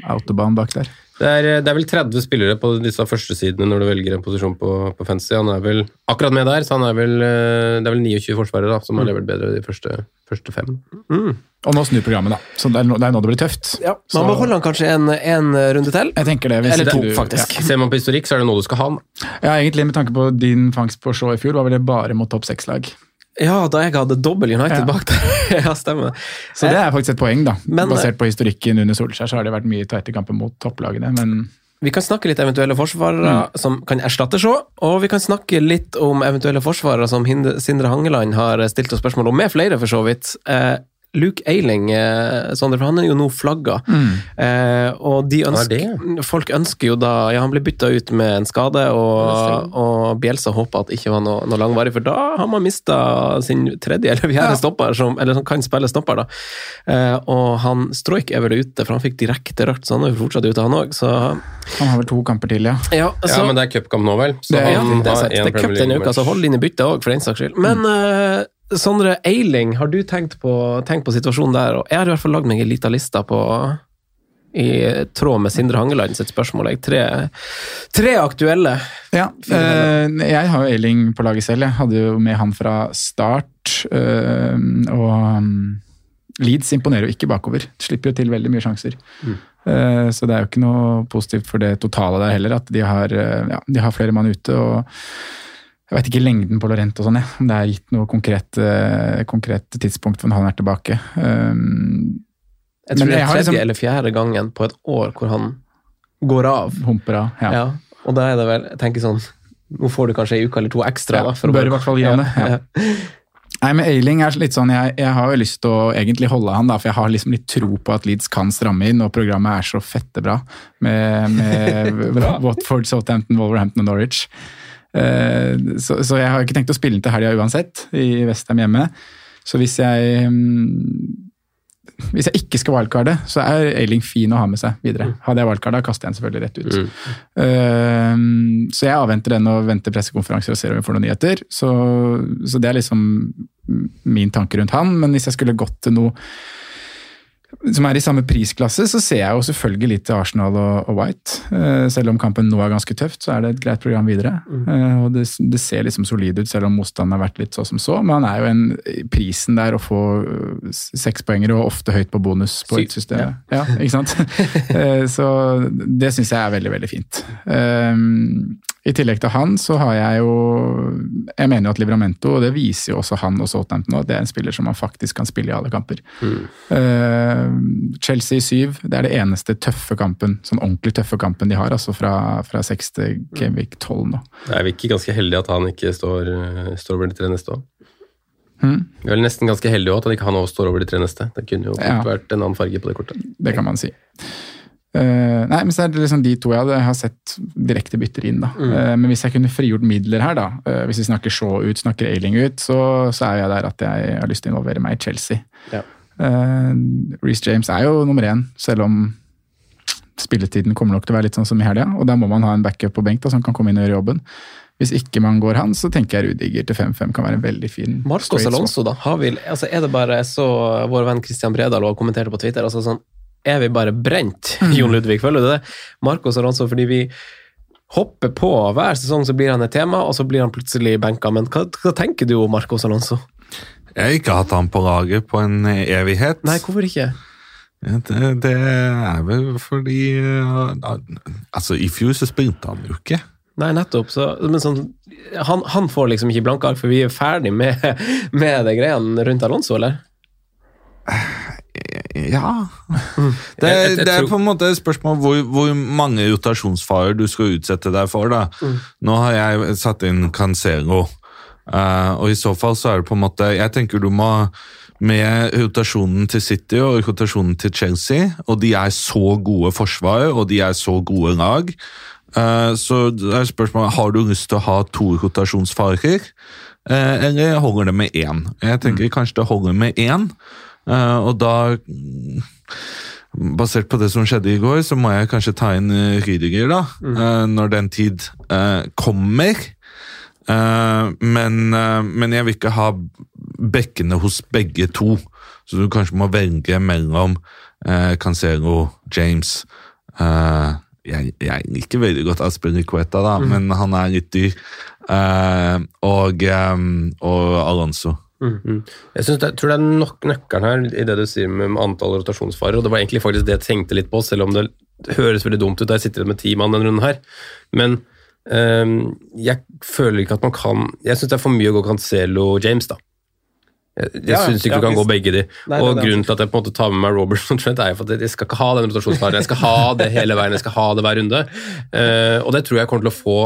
autobahn bak der. det, er, det er vel 30 spillere på disse første sidene når du velger en posisjon på, på fantasy. Han er vel akkurat med der, så han er vel, eh, det er vel 29 forsvarere da, som har levert bedre de første, første fem. Og nå snur programmet, da. Så det er nå det, er nå det blir tøft. Ja, Så- Man beholder han kanskje en, en runde til. Jeg tenker det. Hvis Eller to, du- faktisk. Ser man på historikk, så er det noe du skal ha. han. Ja, egentlig med tanke på din fangst på Shaw i fjor, var vel det bare mot topp seks-lag. Ja, da jeg hadde dobbel United Ja. bak der. ja, stemmer. Så det er faktisk et poeng, da. Men- Basert på historikken under Solskjær, så har det vært mye tighte kamper mot topplagene, men Vi kan snakke litt eventuelle forsvarere som kan erstatte Shaw, og vi kan snakke litt om eventuelle forsvarere som Sindre Hangeland har stilt oss spørsmål om, med flere for så vidt. Eh, Luke Eiling, eh, Sondre, for han er jo nå flagga. Eh, og de er ønsker, folk ønsker jo da Ja, han ble bytta ut med en skade, og, og Bjelsa håpa at det ikke var noe, noe langvarig, for da har man mista sin tredje eller fjerde stopper, som, eller som kan spille stopper, da. Eh, og han Stroik er vel ute, for han fikk direkte rødt, så han er jo fortsatt ute, han òg, han har vel to kamper til, ja. ja, Ja, men det er cupkamp nå, vel? Så Det han ja, det er har sant. en Det er cup denne uka, så hold inn i byttet òg, for den saks skyld. Men eh, Sondre Eiling, har du tenkt på, tenkt på situasjonen der? Og jeg har i hvert fall lagd meg en liten liste på i tråd med Sindre Hangeland sitt spørsmål. Jeg, tre, tre aktuelle. Ja, eh, jeg har jo Eiling på laget selv. Jeg hadde jo med han fra start. eh, og um, Leeds imponerer jo ikke bakover. Slipper jo til veldig mye sjanser. Eh, så det er jo ikke noe positivt for det totale der heller, at de har, eh, ja, de har flere mann ute. og jeg vet ikke lengden på Lorent og sånn, jeg. om det er gitt noe konkret, eh, konkret tidspunkt for når han er tilbake. Um, Jeg tror Men det er har tredje liksom- eller fjerde gangen på et år hvor han går av. humper av. Ja. Ja. Og da er det vel Jeg tenker sånn Nå får du kanskje ei uke eller to ekstra. Ja, da, bør i hvert fall gi han det, ja. Nei, men Eiling er litt sånn, jeg, jeg har jo lyst til å egentlig holde han, da, for jeg har liksom litt tro på at Leeds kan stramme inn, og programmet er så fette bra med, med Watford, Southampton, Wolverhampton og Norwich. Eh, så, så jeg har ikke tenkt å spille den til helga uansett, i Vestheim hjemme. Så hvis jeg mm, hvis jeg ikke skal wildcarde, så er Eiling fin å ha med seg videre. Hadde jeg wildcarda, kaster jeg den selvfølgelig rett ut. Eh, så jeg avventer den og venter pressekonferanser og ser om vi får noen nyheter. Så, så det er liksom min tanke rundt han. Men hvis jeg skulle gått til noe som er i samme prisklasse, så ser jeg jo selvfølgelig litt til Arsenal og, og White. Eh, selv om kampen nå er ganske tøft, så er det et greit program videre. Mm. og det, det ser liksom solid ut, selv om motstanden har vært litt så som så. Men han er jo en prisen der å få eh, sekspoengere, og ofte høyt på bonus på et system. Ja. ikke sant? Eh, så det syns jeg er veldig, veldig fint. Eh, I tillegg til han så har jeg jo Jeg mener jo at Livramento, og det viser jo også han og Southampton nå, at det er en spiller som man faktisk kan spille i alle kamper. Eh, Chelsea i syv. det er det eneste tøffe kampen, sånn ordentlig tøffe kampen de har, altså fra, fra 6 til Gameweek 12 nå. Er vi ikke ganske heldige at han ikke står, eh, står over de tre neste òg? Hmm. Vi er nesten ganske heldige også at han ikke han også står over de tre neste. Det kunne jo Ja. vært en annen farge på det kortet. Det kan man si. Uh, nei, men så er det liksom de to jeg hadde, har sett direkte bytter inn. da. Eh, men hvis jeg kunne frigjort midler her, da, uh, hvis vi snakker Shaw ut, snakker Ailing ut, så, så er jeg der at jeg har lyst til å involvere meg i Chelsea. Ja. Uh, Reece James er jo nummer én, selv om spilletiden kommer nok til å være litt sånn som i helga. Og da må man ha en backup på benk da, som kan komme inn og gjøre jobben. Hvis ikke man går han, så tenker jeg Rudiger til 5-5 kan være en veldig fin Marcos Salonso. Alonso, da? Har vi, altså er det bare så vår venn Christian Bredal og kommenterte på Twitter altså sånn, Er vi bare brent, Jon Ludvig? Føler du det? Marcos Alonso, fordi vi hopper på hver sesong, så blir han et tema, og så blir han plutselig benka. Men hva, hva tenker du om Marcos Alonso? Jeg har ikke hatt han på laget på en evighet. Nei, hvorfor ikke? Det, det er vel fordi uh, Altså, i fjor så spilte han jo ikke. Nei, nettopp. Så, men sånn, han, han får liksom ikke blanke ark, for vi er ferdig med, med det greiene rundt Alonso, eller? Ja. Det, det er på en måte et spørsmål hvor, hvor mange rotasjonsfarer du skal utsette deg for. da. Nå har jeg satt inn Cancelo, eh, og i så fall så er det på en måte Jeg tenker du må med rotasjonen til City og rotasjonen til Chelsea, og de er så gode forsvar, og de er så gode lag, eh, så det er spørsmålet har du lyst til å ha to rotasjonsfarer, eh, eller holder det med én? Jeg tenker kanskje det holder med én, og da mm, Basert på det som skjedde i går, så må jeg kanskje ta inn uh, Rydiger, da, mm. når den tid kommer. Eh, men, eh, men jeg vil ikke ha bekkene hos begge to, så du kanskje må velge mellom uh, Cancelo, James eh, jeg, jeg liker veldig godt Aspilicueta, da, men han er litt dyr. Uh, og, um, og Alonso. Jeg det, jeg tror det er nok nøkkelen her i det du sier med, antall rotasjonsfarer, og det var egentlig faktisk det jeg tenkte litt på, selv om det høres veldig dumt ut jeg sitter med ti mann denne runden her. Men jeg føler ikke at man kan Jeg syns det er for mye å gå Cancelo James, da. Jeg, jeg Ja, syns ikke ja, du kan hvis- gå begge de. Nei, og det. grunnen til at jeg på en måte tar med meg Robertson Trent, er for at jeg skal ikke ha den rotasjonsfaren. Jeg skal ha det hele veien, jeg skal ha det hver runde. Uh, og det tror jeg kommer til å få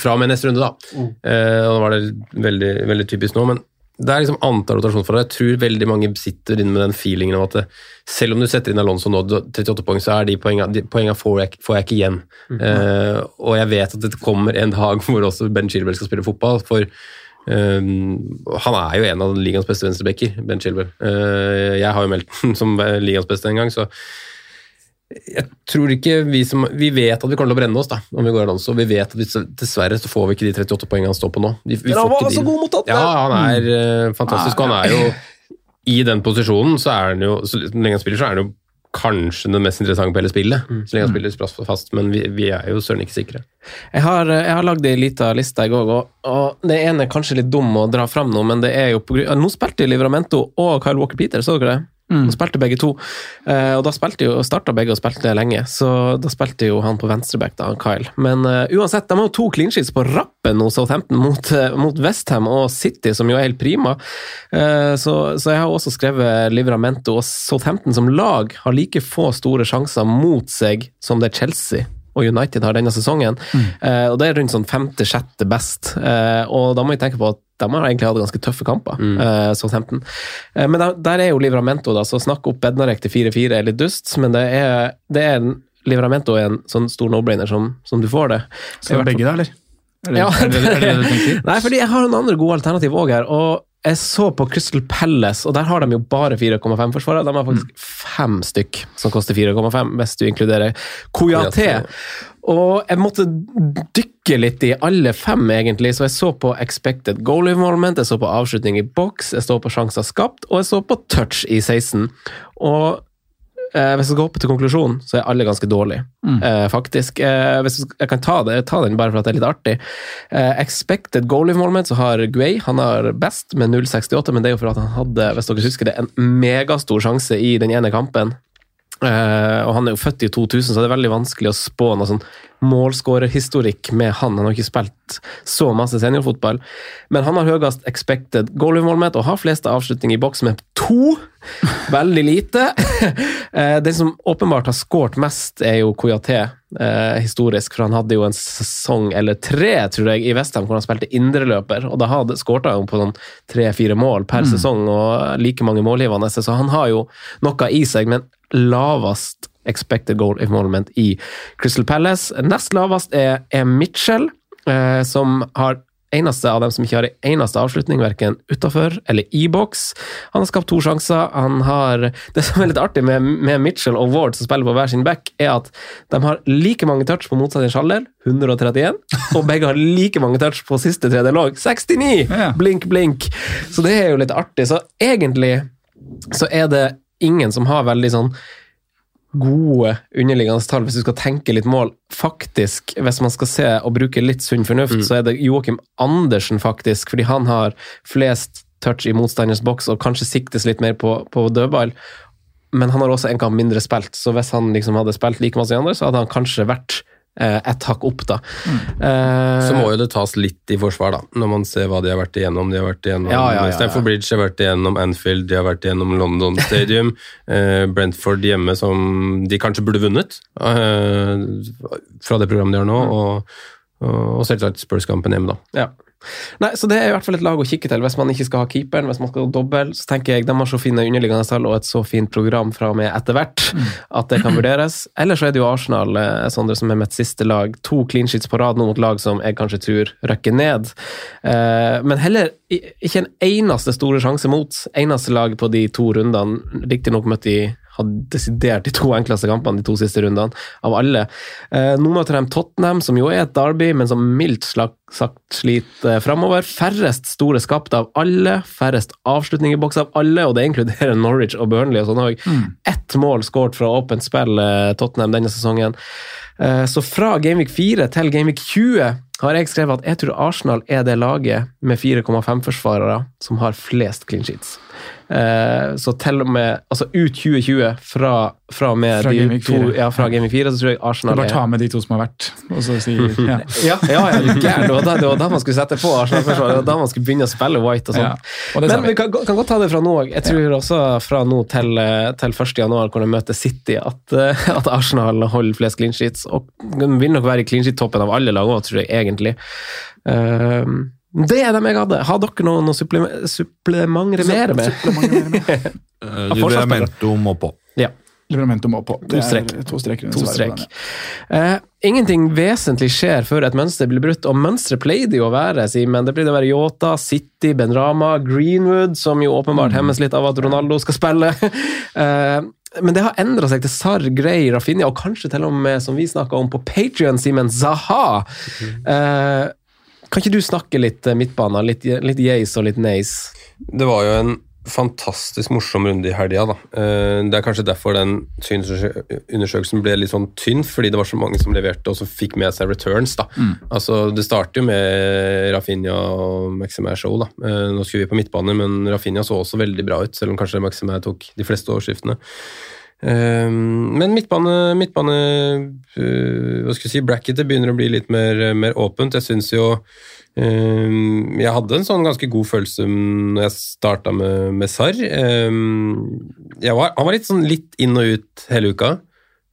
fra og med neste runde, da. Uh, og nå var det veldig, veldig typisk nå, men det er liksom antall rotasjonsfarer. Jeg tror veldig mange sitter inne med den feelingen av at det, selv om du setter inn Alonso nå, 38 poeng, så er de poengene, de poengene får, jeg, får jeg ikke igjen. Eh, og jeg vet at det kommer en dag hvor også Ben Chilwell skal spille fotball. for Um, han er jo en av ligaens beste venstrebacker, Ben Chilwell. Uh, jeg har jo meldt den som ligaens beste en gang, så jeg tror ikke vi som Vi vet at vi kommer til å brenne oss da, om vi går Alonso. Vi vet at vi, dessverre så får vi ikke de 38 poengene han står på nå. Vi, vi Men han var så god mot at Ja, han er mm. fantastisk. Og han er jo I den posisjonen, så er han jo Så lenge han spiller, så er han jo kanskje den mest interessante på hele spillet. Så lenge han spiller plass fast, men vi, vi er jo søren ikke sikre. Jeg har, jeg har lagd ei lita liste i går, og, og det ene er kanskje litt dum å dra fram nå, men det er jo på grunn Nå spilte Livramento og Kyle Walker Peter, så dere det? De spilte begge to, eh, og da spilte jo, starta begge og spilte lenge, så da spilte jo han på venstreback, da, Kyle. Men eh, uansett, de har jo to clean sheets på rappen hos Southampton mot, uh, mot Westham og City, som jo er helt prima. Eh, så, så jeg har også skrevet Livramento, og Southampton som lag har like få store sjanser mot seg som det er Chelsea og United har denne sesongen. Eh, og det er rundt sånn femte-sjette best. Eh, og da må vi tenke på at de har egentlig hatt ganske tøffe kamper, eh, Southampton. Uh, men der, der er jo Livramento, da, så snakk opp Bednarek til 4-4 er litt dust, men det er, det er en, Livramento er en sånn stor no-brainer som, som du får det. Så Skal det begge, da, eller? Er det, Ja, er det, er det det du? Nei, fordi jeg har noen andre gode alternativ òg her. og jeg så på Crystal Palace, og der har de jo bare 4,5 forsvarere. De har faktisk fem stykk som koster 4,5, hvis du inkluderer Koyate. Og jeg måtte dykke litt i alle fem, egentlig. Så jeg så på expected goal involvement, jeg så på avslutning i boks, jeg så på sjanser skapt, og jeg så på touch i 16. Og eh, hvis jeg skal hoppe til konklusjonen, så er alle ganske dårlige, Mm. eh, faktisk. Eh, hvis jeg, jeg kan ta, det, ta den bare for at det er litt artig. Eh, expected goal involvement, så har Guay han har best med 0,68, men det er jo for at han hadde, hvis dere husker det, en megastor sjanse i den ene kampen. Eh, og han er jo født i 2000, så det er veldig vanskelig å spå noe sånn målskårerhistorikk med han. Han har ikke spilt så masse seniorfotball, men han har høyest expected goal involvement og har flest avslutninger i boks med to. Veldig lite. uh, Den som åpenbart har skåret mest, er jo Koyaté, uh, historisk, for han hadde jo en sesong eller tre, tror jeg, i Vestham hvor han spilte indreløper, og da hadde skårte han på sånn tre-fire mål per Mm. sesong og like mange målgivende, så han har jo noe i seg, men lavest expected goal involvement i Crystal Palace. Nest lavest er, er Mitchell, eh, som har eneste av dem som ikke har en eneste avslutning, verken utafor eller i boks. Han har skapt to sjanser. Han har Det som er litt artig med, med Mitchell og Ward, som spiller på hver sin back, er at de har like mange touch på motsatt halvdel, 131, og begge har like mange touch på siste tredje låg, 69! Blink, blink. Så det er jo litt artig. Så egentlig så er det ingen som har veldig sånn gode underliggende tall, hvis du skal tenke litt mål. Faktisk, hvis man skal se og bruke litt sunn fornuft, så er det Joakim Andersen, faktisk, fordi han har flest touch i motstanders boks og kanskje siktes litt mer på, på dødball. Men han har også en kamp mindre spilt, så hvis han liksom hadde spilt like masse i andre, så hadde han kanskje vært et hakk opp, da. Eh, Så må jo det tas litt i forsvar, da, når man ser hva de har vært igjennom. De har vært igjennom Ja, ja, ja, ja. Stamford Bridge, de har vært igjennom Anfield, de har vært igjennom London Stadium. uh, Brentford hjemme, som de kanskje burde vunnet uh, fra det programmet de har nå. Mm. Og, og, og selvsagt Spurs-kampen hjemme, da. Ja. Nei, så Det er i hvert fall et lag å kikke til hvis man ikke skal ha keeperen. Hvis man skal ha dobbel, så tenker jeg de har så fine underliggende tall og et så fint program fra og med etter hvert at det kan vurderes. Eller så er det jo Arsenal eh, Sondre, som er mitt siste lag. To clean sheets på rad nå mot lag som jeg kanskje tror rykker ned. Eh, men heller ikke en eneste store sjanse mot. Eneste lag på de to rundene. Riktignok møtt de hadde desidert de to enkleste kampene de to siste rundene, av alle. Eh, nå møter de Tottenham, som jo er et derby, men som mildt sagt sliter eh, framover. Færrest store skapte av alle, færrest avslutninger i boks av alle, og det inkluderer Norwich og Burnley og sånn òg. Ett mål skåret fra åpent spill, eh, Tottenham, denne sesongen. Eh, så fra Gameweek 4 til Gameweek 20 har jeg skrevet at jeg tror Arsenal er det laget med 4,5-forsvarere som har flest clean sheets. Eh, så til og med altså ut 2020, fra, fra og med Fra de to, 4. ja, fra Gameweek 4, så tror jeg Arsenal Arsenal bare ta med de to som har vært, og så si ja. ja, ja, ja, er. Det var da, det var da man skulle sette på Arsenal-forsvaret. Det var da man skulle begynne å spille White og sånn. Ja, Men vi. kan, kan godt ta det fra nå òg. Jeg tror også fra nå til, eh, til 1. januar, hvor de møter City, at, eh, at Arsenal holder flest clean sheets. Og de vil nok være i clean sheet-toppen av alle lag òg, tror jeg egentlig. Um, det er dem jeg hadde. Har dere noen å suppleme- supplementere mer med? Eh, Av forsvarsspillere. Livramento må på. Ja. Livramento må på. Det To strek. to strek To strek. Eh, ingenting vesentlig skjer før et mønster blir brutt, og mønsteret pleide jo å være, Simen. Det blir det å være Yota, City, Benrama, Greenwood, som jo åpenbart hemmes litt av at Ronaldo skal spille. Eh, men det har endra seg til Sar, Grey, Rafinha, og kanskje til og med, som vi snakka om på Patrion, Simen, Zaha. Eh, kan ikke du snakke litt eh, midtbane? Litt, litt yes og litt nays? Det var jo en fantastisk morsom runde i helga. da. Eh, Det er kanskje derfor den synsundersøkelsen ble litt sånn tynn, fordi det var så mange som leverte og som fikk med seg returns. da. Mm. Altså, Det starter jo med Rafinha og Maximair Show. da. Eh, Nå skulle vi på midtbane, men Rafinha så også veldig bra ut, selv om kanskje Maximair tok de fleste overskriftene. Eh, Men midtbane, midtbane eh, hva skal jeg si, bracketet begynner å bli litt mer, mer åpent. Jeg syns jo eh, Jeg hadde en sånn ganske god følelse når jeg starta med, med Sarr. Eh, var, han var litt sånn litt inn og ut hele uka.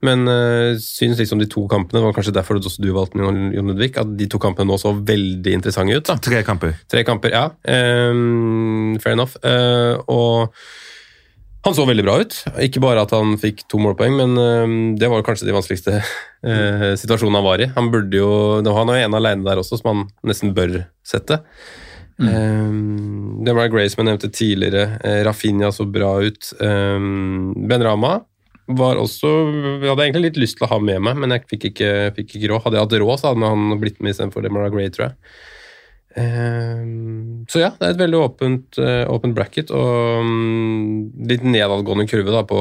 Men uh, syns liksom de to kampene det var kanskje derfor også du valgte Jon Ludvig, at de to kampene nå så veldig interessante ut. da. Tre kamper. Tre kamper, ja. Ehm, fair enough. Eh, og han så veldig bra ut. Ikke bare at han fikk to målpoeng, men ehm, det var kanskje de vanskeligste eh, situasjonene han var i. Han burde jo, Han er jo en alene der også, som han nesten bør sette. Mm. det var Gray som jeg nevnte tidligere. Eh, Rafinha så bra ut. Um, ben Rama var også Jeg hadde egentlig litt lyst til å ha med meg, men jeg fikk ikke, fikk ikke råd. Hadde jeg hatt råd, så hadde han blitt med istedenfor Demara Gray, tror jeg. Um, Så ja, det er et veldig åpent, eh, åpent bracket, og mm, litt nedadgående kurve da på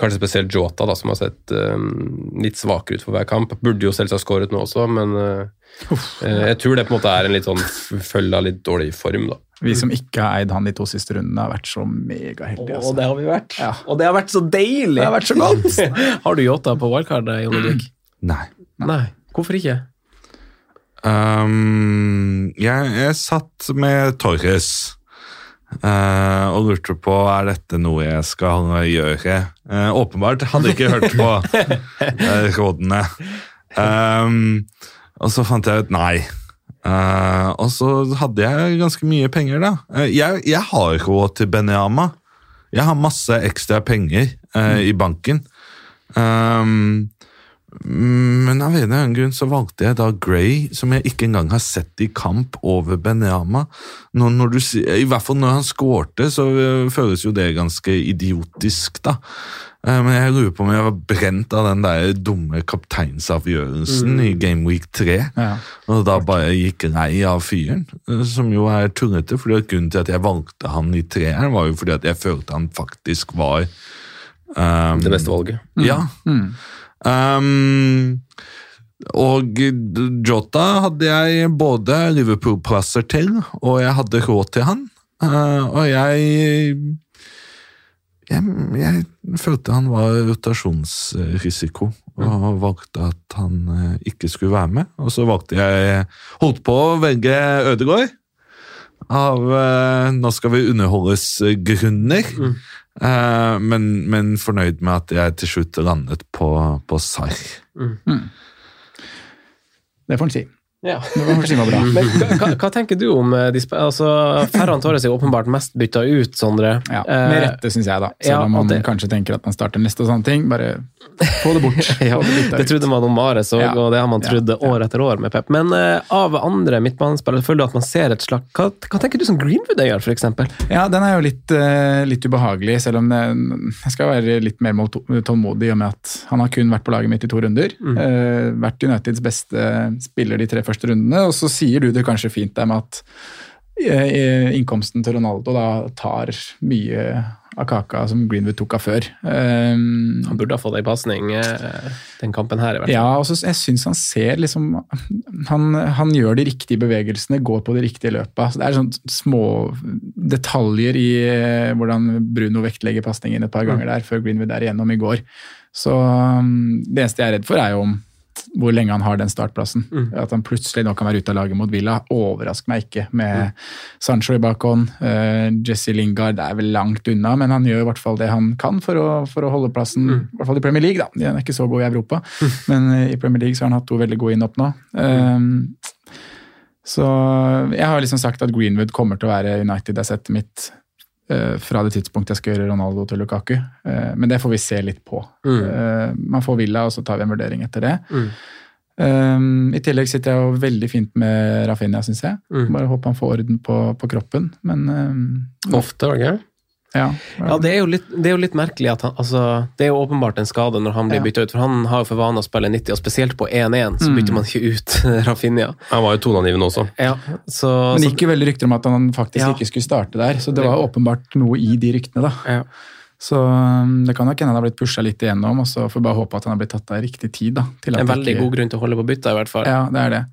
kanskje spesielt Jota, da, som har sett um, litt svakere ut for hver kamp. Burde jo selvsagt skåret nå også, men eh, eh, jeg tror det på en måte er en litt sånn følge av litt dårlig form, da. Vi som ikke har eid han de to siste rundene, har vært så megaheldige. Og Altså. det har vi vært. Ja. Og det har vært så deilig! Det har vært så godt! har du Yota på wildcard, Jon Ludvig? Nei. Nei. Hvorfor ikke? Um, jeg, jeg satt med Torres uh, og lurte på er dette noe jeg skal gjøre. Uh, åpenbart hadde ikke hørt på uh, rådene. Um, og så fant jeg ut nei. Og så hadde jeg ganske mye penger, da. Jeg, jeg har råd til Benyama. Jeg har masse ekstra penger i banken. Um, men av en eller annen grunn så valgte jeg da Gray, som jeg ikke engang har sett i kamp, over Benyama. Når, når du, I hvert fall når han skårte, så øh, føles jo det ganske idiotisk, da. Eh, Men jeg lurer på om jeg var brent av den der dumme kapteinsavgjørelsen Mm. i Game Week 3. Ja. Og da bare gikk lei av fyren, eh, som jo er tullete. fordi Grunnen til at jeg valgte han i treeren, var jo fordi at jeg følte han faktisk var um, Det beste valget. Ja. Mm. Um, og Jota hadde jeg både Liverpool-plasser til, og jeg hadde råd til han. Uh, og jeg, jeg Jeg følte han var rotasjonsrisiko, og valgte at han eh, ikke skulle være med. Og så valgte jeg Holdt på å velge Ødegaard. Av uh, Nå skal vi underholdes eh, Eh, men, men fornøyd med at jeg til slutt landet på, på Sarr. Det får en si. Ja. Det får han si. Men hva, hva, tenker du om eh, de altså, Ferran Torres er åpenbart mest bytta ut, Sondre. Ja, Eh, Med rette, syns jeg, da. Selv ja, om man det- kanskje tenker at man starter neste og sånne ting. Bare få det bort. Ja, det trodde man om Mares òg, Ja. og det har man trodd ja. år etter år med Pep. Men uh, av andre midtbanespillere føler du at man ser et slag hva, hva tenker du som Greenwood gjør, f.eks.? Ja, den er jo litt, uh, litt ubehagelig, selv om det, jeg skal være litt mer tålmodig i og med at han har kun vært på laget mitt i to runder. Mm. Uh, vært Uniteds beste spiller de tre første rundene, og så sier du det kanskje fint der med at eh, innkomsten til Ronaldo da tar mye av kaka som Greenwood tok av før. Um, Han burde ha fått ei pasning eh, den kampen her, i hvert fall. ja, og så jeg syns han ser liksom han, han gjør de riktige bevegelsene, går på de riktige løpa. Så det er sånne små detaljer i eh, hvordan Bruno vektlegger pasningen et par Mm. ganger der, før Greenwood er igjennom i går. Så um, det eneste jeg er redd for, er jo om hvor lenge han har den startplassen. Mm. At han plutselig nå kan være ute av laget mot Villa, overrasker meg ikke. Med Sancho i bakhånd, uh, Jesse Lingard er vel langt unna, men han gjør i hvert fall det han kan for å, for å holde plassen, Mm. i hvert fall i Premier League. da. Han er ikke så god i Europa, men eh, i Premier League så har han hatt to veldig gode innhopp nå. Um, så jeg har liksom sagt at Greenwood kommer til å være United-assettet mitt fra det tidspunktet jeg skal gjøre Ronaldo til Lukaku. Eh, men det får vi se litt på. Mm. Eh, man får Villa, og så tar vi en vurdering etter det. Mm. Um, I tillegg sitter jeg jo veldig fint med Rafinha, syns jeg. Mm. Bare håper han får orden på, på kroppen. Men um, Ofte, ikke? Ja. Ja, det er, jo litt, det er jo litt merkelig at han altså, Det er jo åpenbart en skade når han blir Ja. bytta ut, for han har jo for vane å spille 90, og spesielt på 1-1 så Mm. bytter man ikke ut Rafinha. Han var jo toneangivende også. Ja, så, Men det gikk jo veldig rykter om at han faktisk Ja. ikke skulle starte der, så det var jo åpenbart noe i de ryktene, da. ja. Så um, det kan nok hende han har blitt pusha litt igjennom, og så får vi bare håpe at han har blitt tatt av i riktig tid. da. Til at En veldig ikke- god grunn til å holde på bytta, i hvert fall. Ja, det er det.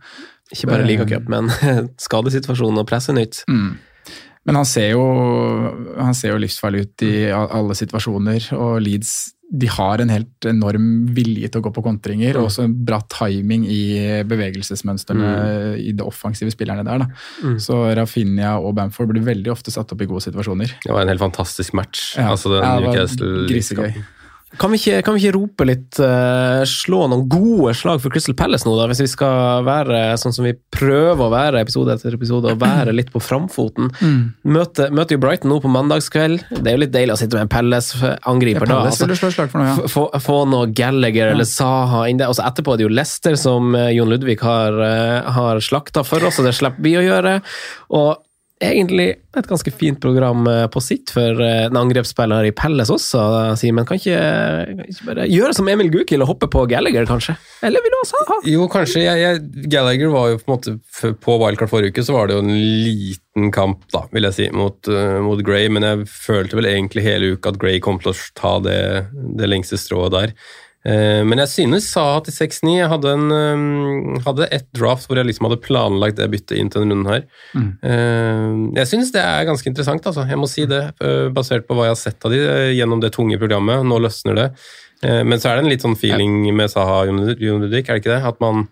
Ikke bare ligacup, men skadesituasjonen og pressenytt. Mm. Men han ser, jo, han ser jo livsfarlig ut i alle situasjoner, og Leeds de har en helt enorm vilje til å gå på kontringer, Mm. og også en bra timing i bevegelsesmønstrene i de offensive spillerne der. Mm. Så Rafinha og Bamford blir veldig ofte satt opp i gode situasjoner. Det var en helt fantastisk match. Ja. Altså den Ja, det var grisegøy. Kan vi, ikke, kan vi ikke rope litt, uh, slå noen gode slag for Crystal Palace nå, da, hvis vi skal være sånn som vi prøver å være episode etter episode, og være litt på framfoten? Mm. Møter, møter jo Brighton nå på mandagskveld. Det er jo litt deilig å sitte med en Palace-angriper Ja, da. Palace da. Altså, slå slag for nå, ja. Få, få noe Gallagher eller Saha inn der. Og så etterpå er det jo Lester som eh, Jon Ludvig har, eh, har slakta for oss, og det slipper vi å gjøre. Og egentlig et ganske fint program eh, på sitt for eh, en angrepsspiller i Pelles også, Simen. Kan, kan ikke bare gjøre som Emil Gukild og hoppe på Gallagher, kanskje? Eller vil du også ha? Jo, kanskje. Jeg, jeg, Gallagher var jo på en måte På wildcard forrige uke så var det jo en liten kamp, da, vil jeg si, mot, uh, mot Gray. Men jeg følte vel egentlig hele uka at Gray kom til å ta det, det lengste strået der. Eh, men jeg synes Saha til 6-9 Jeg hadde, en, eh, hadde et draft hvor jeg liksom hadde planlagt det byttet inn til denne runden her. Mm. jeg synes det er ganske interessant, altså. Jeg må si det, eh, basert på hva jeg har sett av de eh, gjennom det tunge programmet. Nå løsner det. Eh, Men så er det en litt sånn feeling med Saha Jon Ludvig, er det ikke det? At man,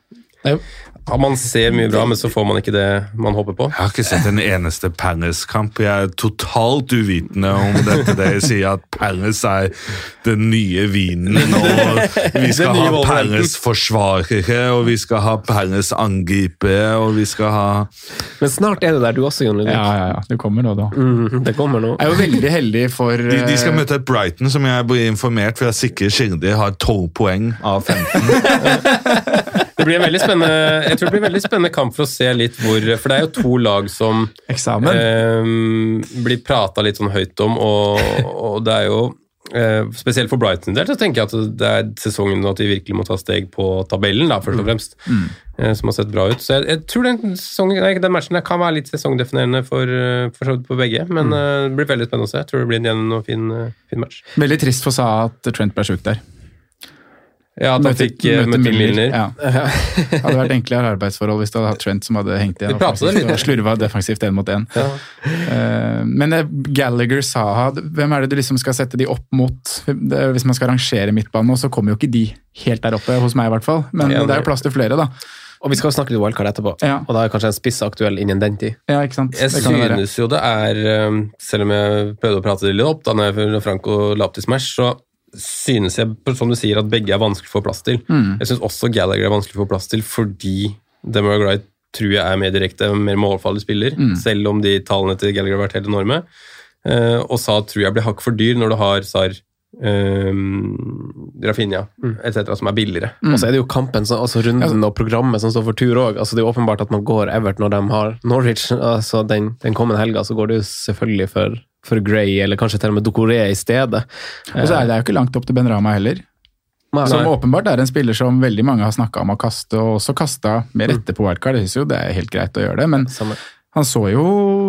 at man ser mye bra, men så får man ikke det man håper på. Jeg har ikke sett en eneste Paris-kamp Jeg er totalt uvitende om dette. Dere sier at Paris er den nye vinen, og vi skal ha. Palace-forsvarere, og vi skal ha Paris-angripere, og vi skal ha Men snart er det der, du også, Jon Ludvig. Ja, ja, ja. Det kommer nå, da. Mm, det kommer nå. Jeg er jo veldig heldig for de, de skal eh, møte et Brighton som jeg blir informert for jeg er sikker kilder har 12 poeng av 15. Det blir en veldig spennende, jeg tror det blir en veldig spennende kamp for å se litt hvor For det er jo to lag som eh, blir prata litt sånn høyt om, og, og det er jo eh, Spesielt for Brighton del så tenker jeg at det er sesongen at de virkelig må ta steg på tabellen, da, først og fremst. eh, Som har sett bra ut. Så jeg, jeg tror den, sesongen, nei, den matchen kan være litt sesongdefinerende for, eh, for på begge. Men eh, det blir veldig spennende å se. Jeg tror det blir en jevn og fin, eh, fin match. Veldig trist for Sa at Trent ble sjuk der. Ja, at han Møte- fikk eh, møte Milner. Ja. Det hadde vært enklere arbeidsforhold hvis du hadde hatt Trent som hadde hengt igjen og slurva defensivt én mot én. Ja. Men eh, Gallagher, Saha, hvem er det du liksom skal sette de opp mot? Hvis man skal rangere midtbanen, nå, så kommer jo ikke de helt der oppe, hos meg i hvert fall. Men Ja, det er jo plass til flere, da. Og vi skal snakke litt wildcard etterpå, Ja. og da er kanskje en spiss aktuell innen den tid. Ja, ikke sant? Jeg Det kan det synes jo det er um, Selv om jeg prøvde å prate det litt opp da når Franco la opp til Smash, så synes jeg, som du sier, at begge er vanskelig å få plass til. Mm. Jeg syns også Gallagher er vanskelig å få plass til fordi Wright tror jeg er mer direkte, mer målfarlig spiller, Mm. selv om de tallene til Gallagher har vært helt enorme. Eh, og Sa tror jeg blir hakk for dyr når du har Sar, um, Rafinha etc., som er billigere. Og så er det jo kampen, så- altså runden og programmet som står for tur òg. Altså, det er åpenbart at man går Everton når de har Norwich. Altså, den, den kommende helga så går det jo selvfølgelig for, for Gray, eller kanskje til og med Dokoré i stedet. Og så er det jo ikke langt opp til Ben Rama heller. Nei. Som åpenbart er en spiller som veldig mange har snakka om å kaste, og også kasta med rette på wildcard. Jeg syns jo det er helt greit å gjøre det, men Samme. han så jo ja,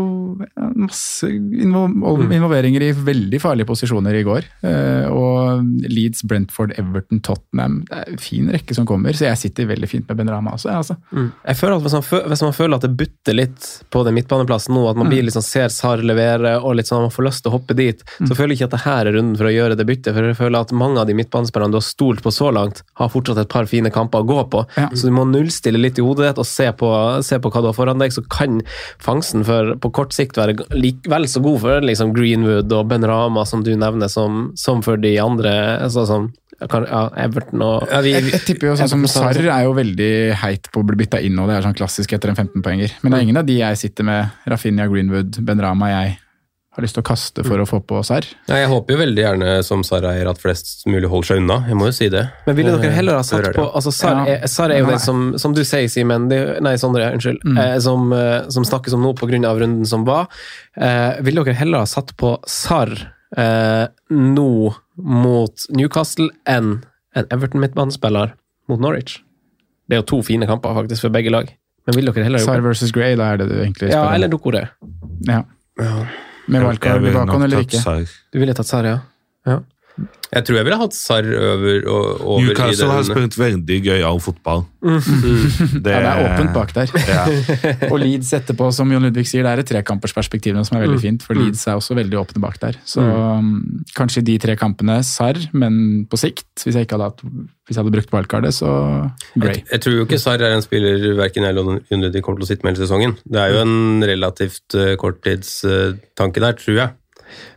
masse involveringer i veldig farlige posisjoner i går. Eh, Og Leeds, Brentford, Everton, Tottenham. Det er en fin rekke som kommer, så jeg sitter veldig fint med Ben Rama også. jeg, Mm. Jeg føler at hvis man, føler, hvis man føler at det butter litt på den midtbaneplassen nå, at man blir liksom ser Sar levere og litt sånn, man får lyst til å hoppe dit, så føler jeg ikke at det her er runden for å gjøre det byttet. For jeg føler at mange av de midtbanespillerne du har stolt på så langt, har fortsatt et par fine kamper å gå på. Ja. Så du må nullstille litt i hodet ditt og se på, se på hva du har foran deg, så kan fangsten for, på kort sikt være lik, vel så god for liksom Greenwood og Ben Rama, som du nevner, som, som for de andre, altså som ja, ja, Everton og Ja, vi, Jeg, jeg tipper jo sånn som Sarr er jo veldig heit på å bli bytta inn, og det er sånn klassisk etter en 15-poenger. Men det er ingen av de jeg sitter med, Rafinha, Greenwood, Ben Rama, jeg har lyst til å kaste for å få på serr. Ja, jeg håper jo veldig gjerne som Sarra-eier at flest mulig holder seg unna. Jeg må jo si det. Men ville dere heller ha Eh, satt på altså Sar, Ja. er, er jo Nei. den som, som du sier, Simen Nei, Sondre, unnskyld. Mm. Eh, som, eh, som snakkes om nå pga. runden som var. Eh, ville dere heller ha satt på Sar eh, nå mot Newcastle enn en Everton-midtbanespiller mot Norwich? Det er jo to fine kamper faktisk for begge lag. Men vil dere heller Sarr versus Gray, da er det du egentlig Ja, spør om. eller Dokore. Ja. Med wildcard i bakhånd eller ikke? Du ville tatt Sar, ja? ja. Jeg tror jeg ville hatt Sarr over, og- over i Newcastle har spilt veldig gøyal fotball. Det, Ja, det er åpent bak der. Ja. Og Leeds etterpå, som Jon Ludvig sier, det er et trekampersperspektiv som er veldig fint, for Leeds er også veldig åpne bak der. Så mm. kanskje de tre kampene Sarr, men på sikt, hvis jeg ikke hadde, hatt, hvis jeg hadde brukt wildcardet, så Gray. Jeg, jeg tror jo ikke Sarr er en spiller verken jeg eller Jon Ludvig kommer til å sitte med hele sesongen. Det er jo en relativt uh, korttidstanke der, tror jeg.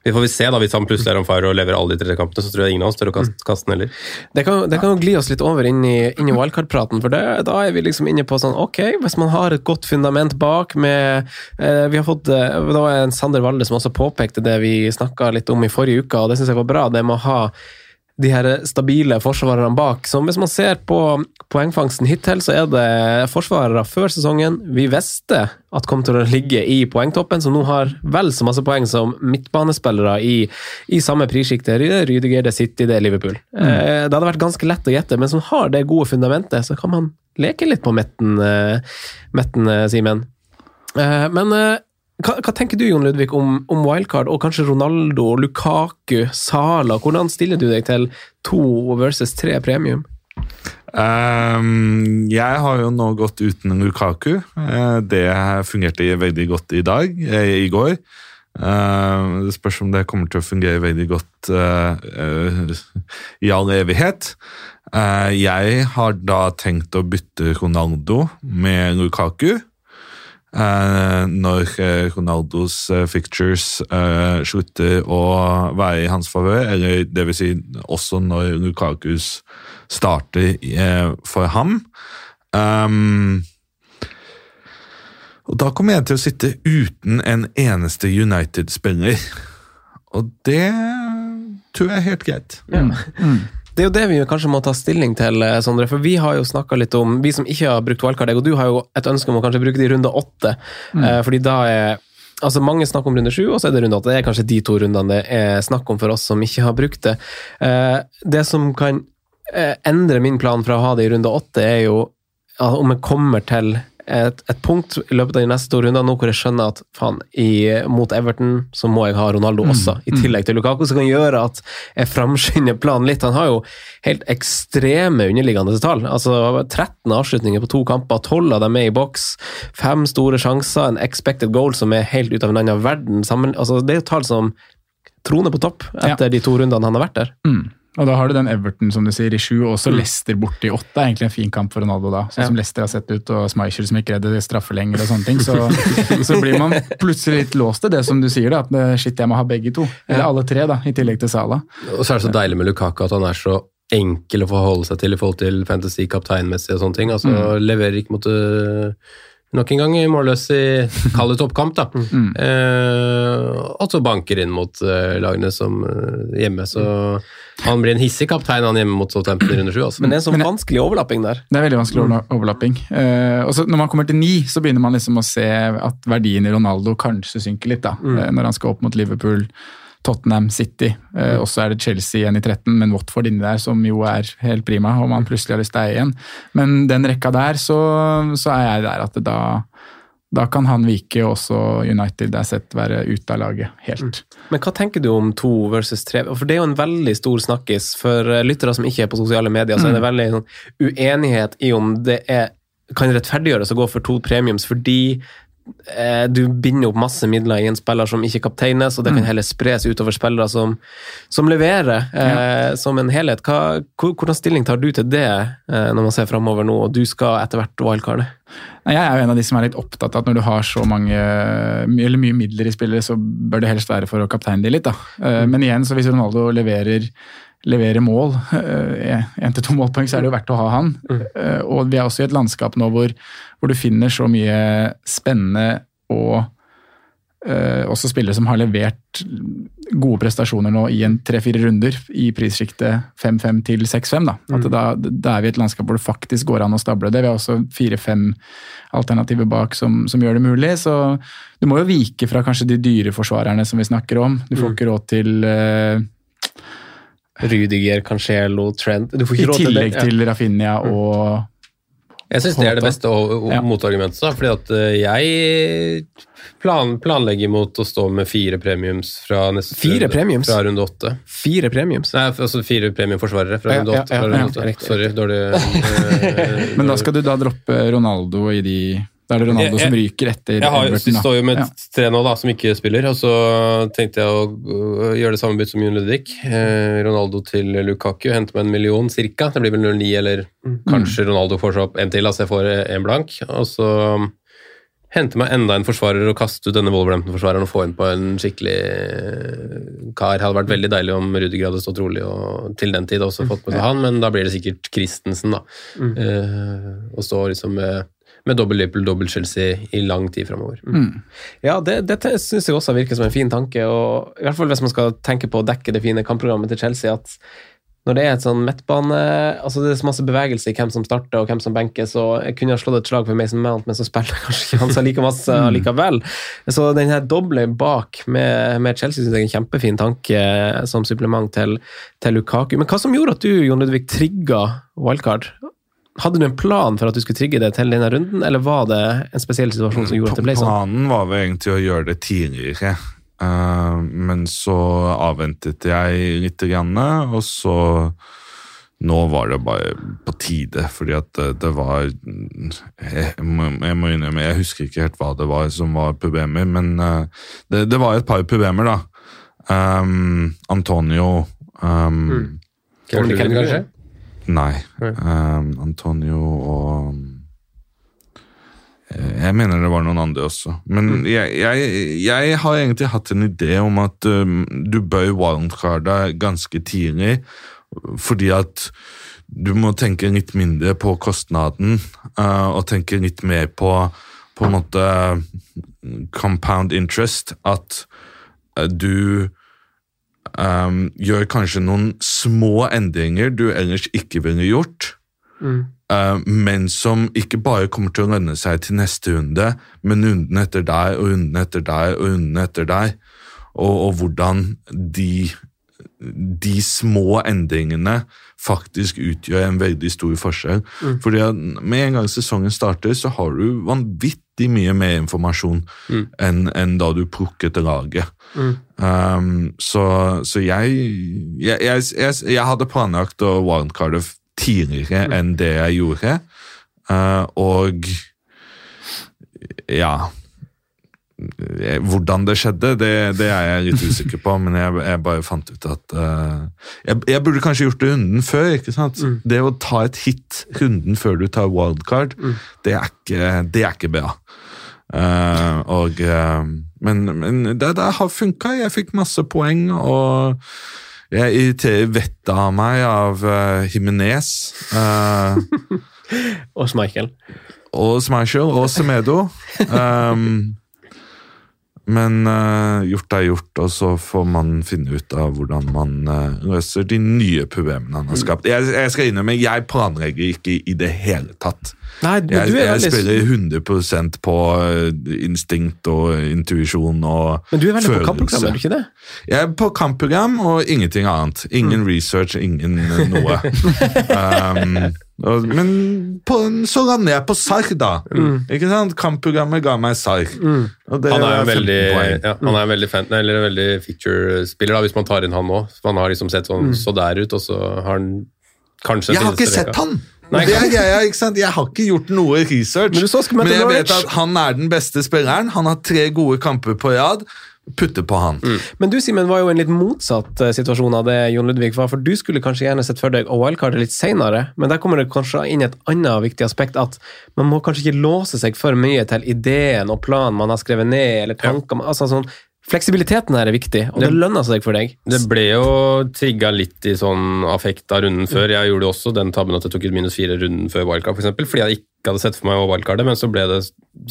Vi får vi se da, Hvis han plutselig er on fire og leverer alle de tre kampene, så tror jeg ingen av oss tør å kaste, kaste den heller. Det kan, det kan jo gli oss litt over inn i, inn i wildcard-praten, for det, da er vi liksom inne på sånn Ok, hvis man har et godt fundament bak med eh, Vi har fått eh, Det var en Sander Valde som også påpekte det vi snakka litt om i forrige uke, og det syns jeg var bra. Det med å ha de her stabile forsvarerne bak. Så hvis man ser på poengfangsten hittil, så er det forsvarere før sesongen vi visste at kom til å ligge i poengtoppen, som nå har vel så masse poeng som midtbanespillere i, i samme prissjikte. Rydiger, det City, det er Liverpool. Eh, Det hadde vært ganske lett å gjette, men som har det gode fundamentet, så kan man leke litt på metten, metten midten eh, Simen. Eh, Men eh, hva, hva tenker du Jon Ludvig, om, om wildcard og kanskje Ronaldo, Lukaku, Sala? Hvordan stiller du deg til to versus tre premium? Um, jeg har jo nå gått uten Lukaku. Eh, det fungerte veldig godt i dag, eh, i går. Eh, det spørs om det kommer til å fungere veldig godt eh, i all evighet. Jeg har da tenkt å bytte Ronaldo med Lukaku. Eh, når eh, Ronaldos eh, fictures eh, slutter å være i hans favør, eller det vil si også når Lukakus starter for ham. Um, og da kommer jeg til å sitte uten en eneste United-spiller. Og det tror jeg er helt greit. Det er jo det vi kanskje må ta stilling til, eh, Sondre. For vi har jo snakka litt om Vi som ikke har brukt wildcard, og du har jo et ønske om å kanskje bruke det i runde åtte. Eh, fordi da er Altså Mange snakker om runde sju, og så er det runde åtte. Det er kanskje de to rundene det er snakk om for oss som ikke har brukt det. Eh, det som kan endre min plan fra å ha det i runde åtte, er jo om jeg kommer til et, et punkt i løpet av de neste to rundene hvor jeg skjønner at faen, i, mot Everton så må jeg ha Ronaldo også, i tillegg til Lukaku, som kan gjøre at jeg framskynder planen litt. Han har jo helt ekstreme underliggende tall. altså 13 avslutninger på to kamper, 12 av dem er i boks, fem store sjanser, en expected goal som er helt ut av en annen verden. Sammen, altså, det er jo tall som troner på topp etter de to rundene han har vært der. Mm. Og da har du den Everton som du sier i sju, og også Leicester borte i åtte. er egentlig en fin kamp for Ronaldo da. Sånn Ja. som Leicester har sett ut, og Schmeichel som ikke redder straffelenger og sånne ting. Så, så blir man plutselig litt låst til det som du sier, da. At eh, shit, jeg må ha begge to. Eller alle tre, da, i tillegg til Sala. Og så er det så deilig med Lukaku at han er så enkel å forholde seg til i forhold til fantasy kapteinmessig og sånne ting. Altså Mm. leverer ikke mot øh, Nok en gang målløs i kall det toppkamp, da. Mm. Eh, og så banker inn mot øh, lagene som øh, hjemme, så han blir en hissig kaptein han hjemme mot Southampton i runde sju. Altså. Men det er en sånn vanskelig overlapping der. Det er veldig vanskelig mm. overlapping. Eh, og så Når man kommer til ni, så begynner man liksom å se at verdien i Ronaldo kanskje synker litt. da, Mm. eh, Når han skal opp mot Liverpool, Tottenham, City. Eh, Og så er det Chelsea igjen i 13, men Watford inni der, som jo er helt prima, om man plutselig har lyst til å eie igjen. Men den rekka der, så, så er jeg der at da da kan han vike, og også United er sett være ute av laget helt. Men hva tenker du om to versus tre? For det er jo en veldig stor snakkis. For eh, lyttere som ikke er på sosiale medier, så er det veldig sånn, uenighet i om det er, kan rettferdiggjøres å gå for to premiums, fordi du binder opp masse midler i en spiller som ikke kapteines, og det kan heller spres utover spillere som, som leverer eh, som en helhet. Hva, hvordan stilling tar du til det eh, når man ser framover nå, og du skal etter hvert wildcarde? Jeg er jo en av de som er litt opptatt av at når du har så mange, eller mye midler i spillet, så bør det helst være for å kapteine de litt. da. Eh, Men igjen, så hvis Ronaldo leverer, leverer mål, én til to målpoeng, så er det jo verdt å ha han. Eh, Og vi er også i et landskap nå hvor, hvor du finner så mye spennende og eh, også spillere som har levert gode prestasjoner nå i en tre-fire runder i prissjiktet 5-5 til 6-5. Da. Mm. da, da er vi et landskap hvor det faktisk går an å stable det. Vi har også fire-fem alternativer bak som, som gjør det mulig. Så du må jo vike fra kanskje de dyre forsvarerne som vi snakker om. Du får ikke råd til uh, Rudiger, Cancelo, Trent du får I råd til tillegg til Rafinha og Jeg syns det er det beste Ja. motargumentet. fordi at eh, jeg plan, planlegger mot å stå med fire premiums fra neste Fire premiums? Fra runde åtte. Fire premiums? Nei, altså fire premiumforsvarere fra Ja, runde ja, åtte. ja. Sorry, dårlig eh, Men da skal du da droppe Ronaldo i de Da er det Ronaldo Jeg- som ryker etter Jeg har, Everton, da. står jo med Ja. tre nå da, som ikke spiller, og så tenkte jeg å gjøre det samme bytt som Jun Ludvig. Eh, Ronaldo til Lukaku, hente meg en million cirka. Det blir vel 09, eller kanskje Ronaldo får seg opp en til, altså jeg får en blank. Og så hente meg enda en forsvarer og kaste ut denne Wolverhampton-forsvareren og få inn på en skikkelig eh, kar. Hadde vært veldig deilig om Rudiger hadde stått rolig og til den tid også fått med seg han, men da blir det sikkert Christensen, da. Eh, å stå liksom med, med dobbel Liverpool, dobbel Chelsea i lang tid framover. Ja, det, dette syns jeg også virker som en fin tanke. og I hvert fall hvis man skal tenke på å dekke det fine kampprogrammet til Chelsea. at når det er et sånn midtbane altså Det er så masse bevegelse i hvem som starter og hvem som benker, så jeg kunne ha slått et slag for Mason Mount, men så spiller kanskje ikke han så like masse likevel. Så den her doble bak med, med Chelsea synes jeg er en kjempefin tanke som supplement til, til Lukaku. Men hva som gjorde at du, Jon Ludvig, trigga wildcard? Hadde du en plan for at du skulle trigge det til denne runden, eller var det en spesiell situasjon som gjorde at det ble sånn? Planen var vel egentlig å gjøre det tidligere. uh, men så avventet jeg litt, grann, og så Nå var det bare på tide, fordi at det, det var jeg må, jeg må innrømme, jeg husker ikke helt hva det var som var problemer, men eh, det, det var et par problemer, da. Um, Antonio um, Kevin De Bruyne, kanskje? Nei. Um, Antonio og eh, Jeg mener det var noen andre også. Men jeg, jeg, jeg har egentlig hatt en idé om at um, du bør wildcarde ganske tidlig, fordi at du må tenke litt mindre på kostnaden, uh, og tenke litt mer på på en måte compound interest. At uh, du um, gjør kanskje noen små endringer du ellers ikke ville gjort, Mm. uh, men som ikke bare kommer til å lønne seg til neste runde, men runden etter der og runden etter der og runden etter der. Og, og hvordan de, de små endringene faktisk utgjør en veldig stor forskjell. Mm. Fordi med en gang sesongen starter, så har du vanvittig mye mer informasjon Mm. enn en da du plukket laget. Mm. Um, så så jeg, jeg, jeg, jeg, hadde planlagt å wildcarde tidligere enn det jeg gjorde. Uh, og ja Eh, Hvordan det skjedde, det, det er jeg litt usikker på, men jeg, jeg bare fant ut at uh, jeg, jeg burde kanskje gjort det runden før. ikke sant? Det å ta et hit runden før du tar wildcard, det, er ikke, det er ikke bra. Uh, og, uh, men men det, der har funka. Jeg fikk masse poeng, og jeg irriterer vettet av meg av uh, Jimenez. Uh, Og Schmeichel. og Schmeichel og Semedo. Um, men uh, gjort er gjort, og så får man finne ut av hvordan man uh, løser de nye problemene han har skapt. Jeg, jeg skal innrømme, jeg planlegger ikke i det hele tatt. Nei, Jeg, du jeg spiller 100 på uh, instinkt og intuisjon og følelse. Men du er veldig på kampprogram, er du ikke det? Jeg er på kampprogram og ingenting annet. Ingen research, ingen noe. um, men på, så lander jeg på Sarr da. Ikke sant? Kampprogrammet ga meg Sarr. Mm. Han er jo 15 veldig, ja, han er veldig, fan, eller veldig feature-spiller, hvis man tar inn han nå. Han har liksom sett sånn så der ut, og så har han kanskje Jeg har ikke sett han! Nei, det er greia, ikke sant? Jeg har ikke gjort noe research. Men Men jeg vet at han er den beste spilleren. Han har tre gode kamper på rad. Putte på han. Men du Simen, var jo en litt motsatt eh, situasjon av det Jon Ludvig var, for du skulle kanskje gjerne sett for deg OL-kartet litt senere, men der kommer det kanskje inn et annet viktig aspekt, at man må kanskje ikke låse seg for mye til ideen og planen man har skrevet ned, eller tanker ja. altså sånn, Fleksibiliteten her er viktig, og det, Det- lønner seg for deg. Det ble jo trigga litt i sånn affekt av runden før. Jeg gjorde også den tabben at jeg tok ut minus fire runden før wildcard, for eksempel, fordi jeg ikke hadde sett for meg å wildcarde, men så ble det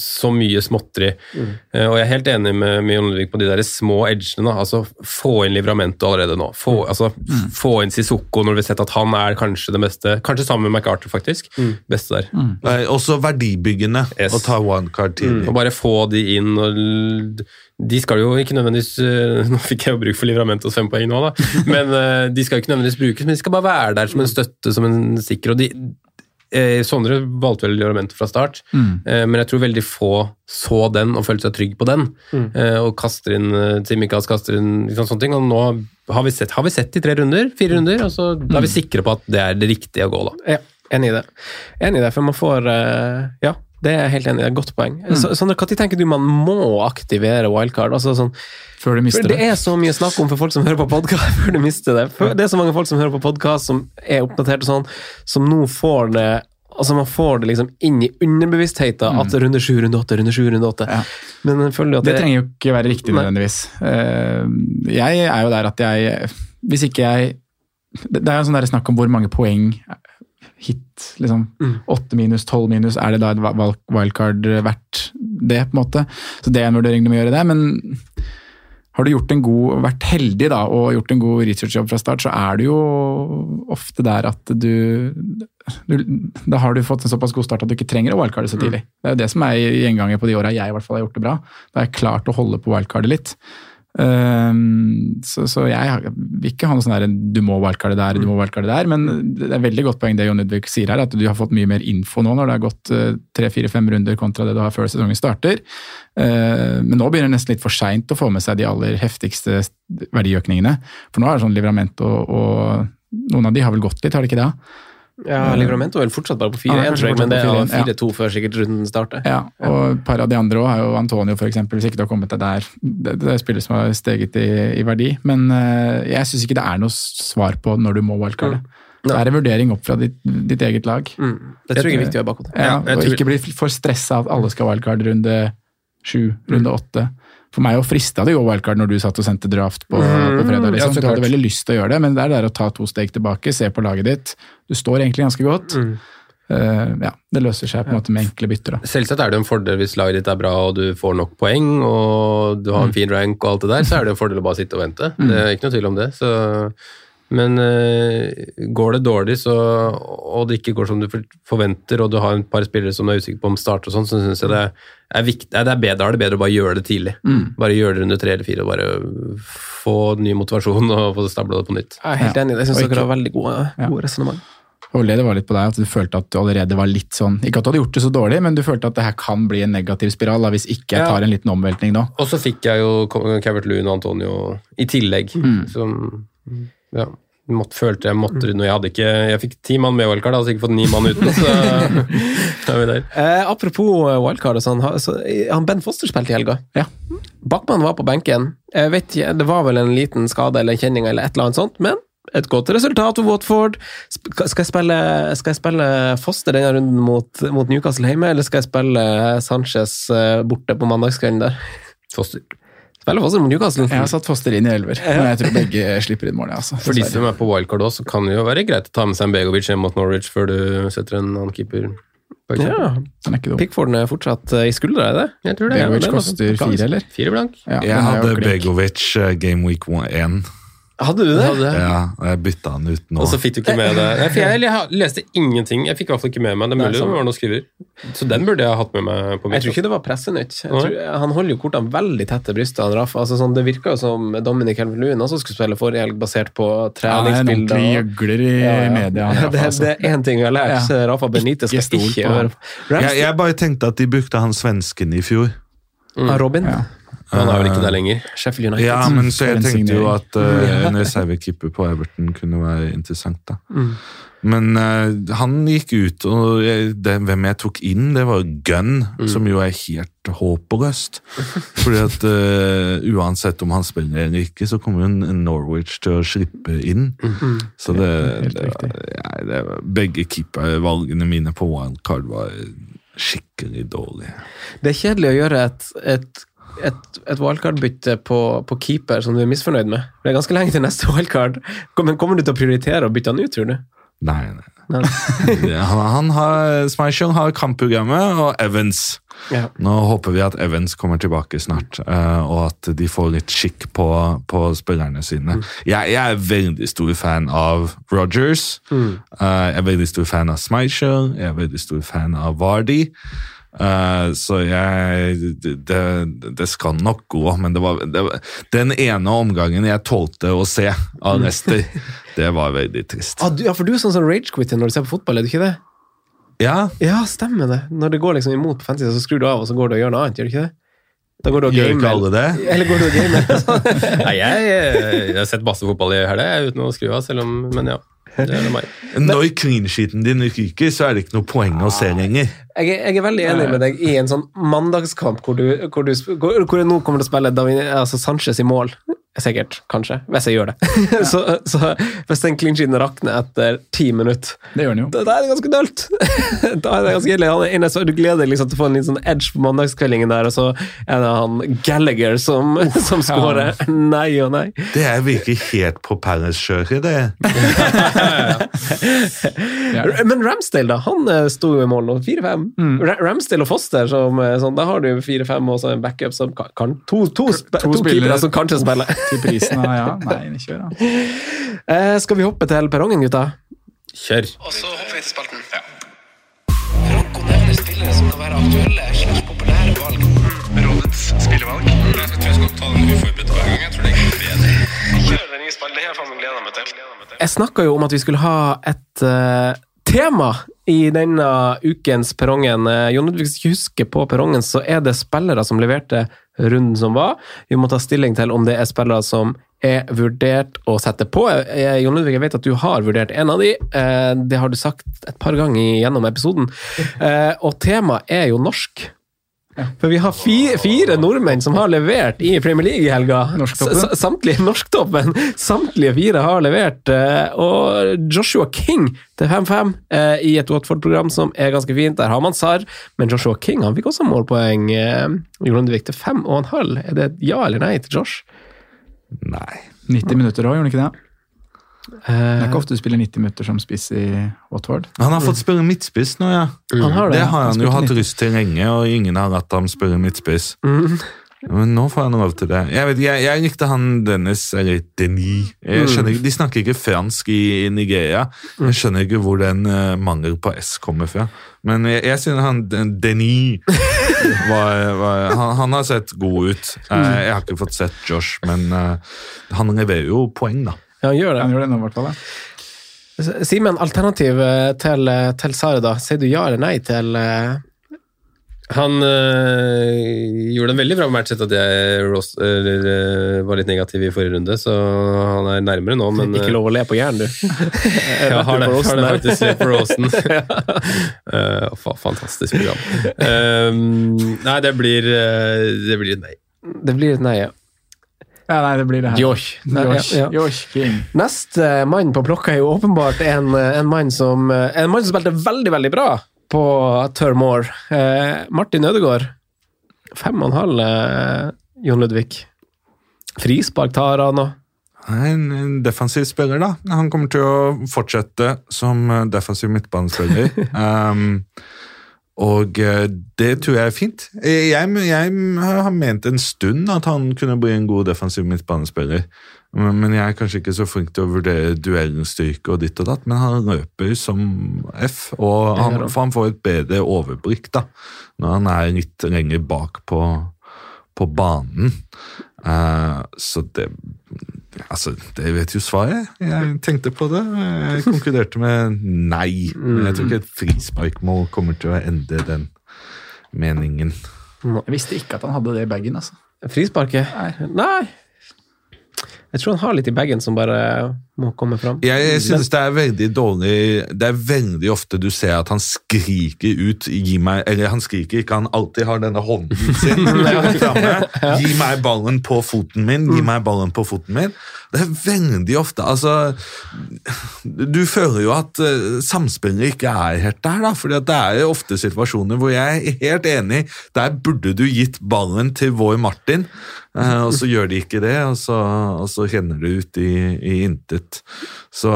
så mye småtteri. Eh, Og jeg er helt enig med, med Jon Ludvig på de der små edgene. da. altså Få inn Livramento allerede nå. Få, altså, få inn Sissoko når vi har sett at han er kanskje det beste, kanskje sammen med MacArthur, faktisk. Beste der. Nei, også verdibyggende Yes. å ta wildcard tidlig. Og bare få de inn og De skal jo ikke nødvendigvis øh, Nå fikk jeg jo bruk for Livramentos fem poeng nå, da. Men øh, de skal jo ikke nødvendigvis brukes, men de skal bare være der som en støtte, som en sikker. Og de eh, Sondre valgte vel Livramento fra start, Mm. eh, men jeg tror veldig få så den og følte seg trygg på den. Mm. Eh, og kaster inn eh, Tsimikas, kaster inn liksom, sånne ting. Og nå har vi sett, har vi sett i tre runder, fire runder, og så da er vi sikre på at det er det riktige å gå, da. Ja, enig i det. Enig i det, for man får eh, Ja, det er jeg helt enig i. det er et Godt poeng. Så, sånn, når tenker du man må aktivere wildcard? Altså, sånn, Før du mister det det. er så mye snakk om for folk som hører på podkast, før du mister det. Før, det er så mange folk som hører på podkast, som er oppdatert og sånn, som nå får det Altså Man får det liksom inn i underbevisstheten at runde sju, runde åtte, runde sju, runde åtte. Ja. Men jeg føler at Det det, trenger jo ikke være riktig nødvendigvis. Eh, Jeg er jo der at jeg Hvis ikke jeg Det det er jo sånn der snakk om hvor mange poeng hit, liksom. Mm. Minus, tolv minus, er det da et wildcard verdt det, på en måte? Så det er en vurdering du må gjøre det, men har du gjort en god, vært heldig da, og gjort en god researchjobb fra start, så er du jo ofte der at du, du Da har du fått en såpass god start at du ikke trenger å wildcarde så tidlig. Det er jo det som er gjenganger på de åra jeg i hvert fall har gjort det bra. Da har jeg klart å holde på wildcardet litt. Ehm, så, så jeg vil ikke ha noe sånn der du må wildcarde der, du må wildcarde der, men det er veldig godt poeng det Jon Ludvig sier her, at du har fått mye mer info nå når det har gått eh, tre, fire, fem runder kontra det du har før sesongen starter. Eh, Men nå begynner det nesten litt for seint å få med seg de aller heftigste verdiøkningene. For nå er det sånn Livramento og, og noen av de har vel gått litt, har de ikke det? Ja, Livramento er vel fortsatt bare på 4-1, Ja, men det er fortsatt 4-1, 4-2 før sikkert runden starter. Ja, og et par av de andre òg har jo Antonio, eksempel, hvis ikke du har kommet deg der. Det, det er spillere som har steget i, i verdi. Men uh, jeg syns ikke det er noe svar på når du må wildcarde. Det er en vurdering opp fra ditt, ditt eget lag. Mm. Det tror jeg er viktig å ha i bakhodet. Ja, Ja, og tror- ikke bli for stressa at alle skal wildcard runde sju, runde åtte. For meg å frista det jo wildcard når du satt og sendte draft på, på fredag. Liksom. så Du hadde veldig lyst til å gjøre det, men det er det der å ta to steg tilbake, se på laget ditt. Du står egentlig ganske godt. Eh, ja, det løser seg på en måte med enkle bytter. da. Selvsagt er det en fordel hvis laget ditt er bra og du får nok poeng og du har en fin rank og alt det der, så er det en fordel å bare sitte og vente. Det er ikke noe tvil om det. Så, men eh, går det dårlig så, og det ikke går som du forventer, og du har et par spillere som du er usikker på om starter og sånn, så syns jeg det er viktig, det er bedre, da er det bedre å bare gjøre det tidlig. Bare gjøre det under tre eller fire og bare få ny motivasjon og få stabla det på nytt. Jeg er helt enig, jeg syns dere har veldig gode, Ja. gode resonnement. Ole, det var litt på deg at du følte at du allerede var litt sånn Ikke at du hadde gjort det så dårlig, men du følte at det her kan bli en negativ spiral da, hvis ikke jeg tar en liten omveltning nå. Og så fikk jeg jo Cavert Loon og Antonio i tillegg, som ja, måtte, følte jeg måtte når Jeg hadde ikke Jeg fikk ti mann med wildcard, hadde sikkert fått ni mann uten, så er vi der. Eh, apropos eh, wildcard sånn, så, eh, han Ben Foster spilte i helga. Ja. Backman var på benken. Jeg vet ikke, Det var vel en liten skade eller kjenning eller et eller annet sånt, men et godt resultat for Watford. Skal jeg spille, skal jeg spille Foster denne runden mot, mot Newcastle hjemme, eller skal jeg spille Sanchez eh, borte på mandagskvelden der? Foster. Spiller Foster mot Newcastle? Jeg har satt Foster inn i elver, men jeg tror begge slipper inn målet. Altså, For de som er på wildcard også, så kan det jo være greit å ta med seg en Begovic hjem mot Norwich før du setter en annen keeper. Ja, Den er. Pickforden er fortsatt eh, i skuldra, er det? Jeg tror det. Begovic det er koster fire, eller? Fire blank. Ja, Jeg hadde. Begovic eh, Game Week 1. Hadde du det? Ja, og jeg bytta han ut nå. Og så fikk du ikke med det. Jeg, Jeg jeg leste ingenting. Jeg fikk i hvert fall ikke med meg det. er mulig det var noe skriver. Så den burde jeg hatt med meg. på mitt. Jeg tror ikke det var pressenytt. Tror, han holder jo kortene veldig tett til brystet. han Rafa. Altså, sånn, det virka jo som Dominic Helveluen også skulle spille forrige helg, basert på treningsbilder. Ja, han er gjøgler i Ja, ja. media. han, det, altså. det er én ting jeg har lært. Ja. Rafa Benitez skal Ikke ikke høre på. Jeg, jeg bare tenkte at de brukte han svensken i fjor. ah, Robin, Ja. Han er vel ikke der lenger. Sheffield United. Ja, men så jeg tenkte jo at uh, en reservekeeper på Everton kunne være interessant, da. Men uh, han gikk ut, og jeg, det, hvem jeg tok inn, det var Gunn, som jo er helt håpløst. Fordi at uh, uansett om han spiller eller ikke, så kommer jo Norwich til å slippe inn. Så det, det, ja, det var, Begge keepervalgene mine på wildcard var skikkelig dårlige. Det er kjedelig å gjøre et, et, et, et wildcard-bytte på, på keeper som du er misfornøyd med. Det er ganske lenge til neste wildcard. Men kommer du til å prioritere å bytte han ut, tror du? Nei, nei. Nei. Han, han har, kampprogrammet, og Evans. Ja. Nå håper vi at Evans kommer tilbake snart, eh, og at de får litt skikk på, på spillerne sine. Jeg, jeg er veldig stor fan av Rogers. Mm. jeg er veldig stor fan av Smeichel Jeg er veldig stor fan av Vardy. Eh, så jeg det, det skal nok gå, men det var, det var den ene omgangen jeg tålte å se av Leicester, det var veldig trist. Ah, du, ja, for du er sånn som rage-quitter når du ser på fotball, er du ikke det? Ja, Ja, stemmer det. Når det går liksom imot på fantasy, så skrur du av, og så går du og gjør noe annet, gjør du ikke det? Da går du og gjør ikke alle det? Eller går du og gamer? Nei, jeg, jeg har sett masse fotball i helga uten å skru av, selv om Men ja. Det er meg. Når clean-sheeten din ryker, så er det ikke noe poeng å se lenger. Jeg er, jeg er veldig enig med deg i en sånn mandagskamp hvor du, hvor du hvor, hvor jeg nå kommer til å spille Davin, altså Sanchez i mål. Sikkert. Kanskje. Hvis jeg gjør det. så, så hvis den clean rakner etter ti minutter, Det gjør den jo. da, da er det ganske dølt. da er det ganske ille. Han er inne, så Du gleder deg liksom til å få en litt sånn edge på mandagskveldingen der, og så er det han Gallagher som, som scorer. Nei og nei. Det er virkelig helt på Paris-kjøret, det. Men Ramsdale, da? Han eh, sto jo i mål nå. 4-5. Ra- Ramsdale og Foster, som, eh, sånn, da har du 4-5 og så en backup som kan, kan to, to, sp- to, keepere som kanskje spiller. Til prisen ja. Nei, kjør, da. Eh, skal vi hoppe til perrongen, gutta? Kjør. Og så hopper vi til spalten. Franco nevner spillere som kan være aktuelle slags populære valg. Rådets spillevalg. Jeg tror jeg skal ta den uforberedt hver gang. Jeg tror det er bedre. Kjør den nye spalten. Det har jeg faen meg gleda meg til. Jeg snakka jo om at vi skulle ha et eh, tema i denne ukens Perrongen. Uh, Jon hvis du husker på Perrongen, så er det spillere som leverte runden som var. Vi må ta stilling til om det er spillere som er vurdert å sette på. Eh, Jon Ludvig, jeg vet at du har vurdert en av de. Eh, det har du sagt et par ganger gjennom episoden. Eh, og temaet er jo norsk. For vi har fire, fire nordmenn som har levert i Premier League i helga. Norsktoppen. Samtlige norsktoppen. Samtlige fire har levert. eh, Og Joshua King til 5-5 eh, i et Watford-program som er ganske fint. Der har man Sarr, men Joshua King han fikk også målpoeng. eh, det til 5,5. Er det et ja eller nei til Josh? Nei. 90 minutter òg, gjorde han ikke det? Det er Eh, ikke ofte du spiller 90 minutter som spiss i Watford. Han har fått spørre midtspiss nå, ja. Han har det. Det har han Han jo hatt lyst til lenge, og ingen har latt ham spørre midtspiss. mm, Men nå får han lov til det. Jeg, vet, jeg, jeg likte han Dennis, eller Denis. Jeg skjønner, De snakker ikke fransk i, i Nigeria. Jeg skjønner ikke hvor den uh, mangel på S kommer fra. Men jeg, jeg synes han Denis var, var han, han har sett god ut. Uh, Jeg har ikke fått sett Josh, men uh, han leverer jo poeng, da. Ja, han gjør det. Han gjør det nå, i hvert fall. Ja. Simen, alternativ eh, til, eh, til Sara, da. Sier du ja eller nei til eh, Han øh, gjorde en veldig bra match etter at jeg ros, eller, øh, var litt negativ i forrige runde, så han er nærmere nå, men Ikke lov å le på hjernen, du. Jeg har det, har det faktisk sett på Rosen. uh, fa- fantastisk program. Um, nei, det blir, det blir et nei. Det blir et nei, ja. Ja, nei, det blir det her. Josh. Nei, Josh, ja, ja. Josh King. Neste mann på plokka er jo åpenbart en, en, mann som, en mann som spilte veldig, veldig bra på Turmore. Eh, Martin Ødegaard. Fem og en halv, eh, Jon Ludvig. Frispark tar han og en, en defensiv spiller, da. Han kommer til å fortsette som eh, defensiv midtbanespiller. um, og eh, det tror jeg er fint. Jeg, jeg har ment en stund at han kunne bli en god defensiv midtbanespiller. Men jeg er kanskje ikke så flink til å vurdere duellstyrke og ditt og datt, men han løper som F, og han, han får et bedre overblikk da, når han er litt lenger bak på, på banen. Eh, så det Altså, det vet jo svaret. Jeg tenkte på det. Jeg konkluderte med nei. Men jeg tror ikke et frisparkmål kommer til å endre den meningen. Jeg visste ikke at han hadde det i bagen, altså. Frisparket? Nei. Jeg tror han har litt i bagen som bare må komme fram. Jeg, synes det er veldig dårlig Det er veldig ofte du ser at han skriker ut Gi meg Eller han skriker ikke, han alltid har denne hånden sin framme. Gi meg ballen på foten min, gi meg ballen på foten min. Det er veldig ofte Altså Du føler jo at uh, samspillet ikke er helt der, da. For det er jo ofte situasjoner hvor jeg er helt enig. Der burde du gitt ballen til vår Martin, eh, og så gjør de ikke det, og så, og så renner det ut i, i intet. Så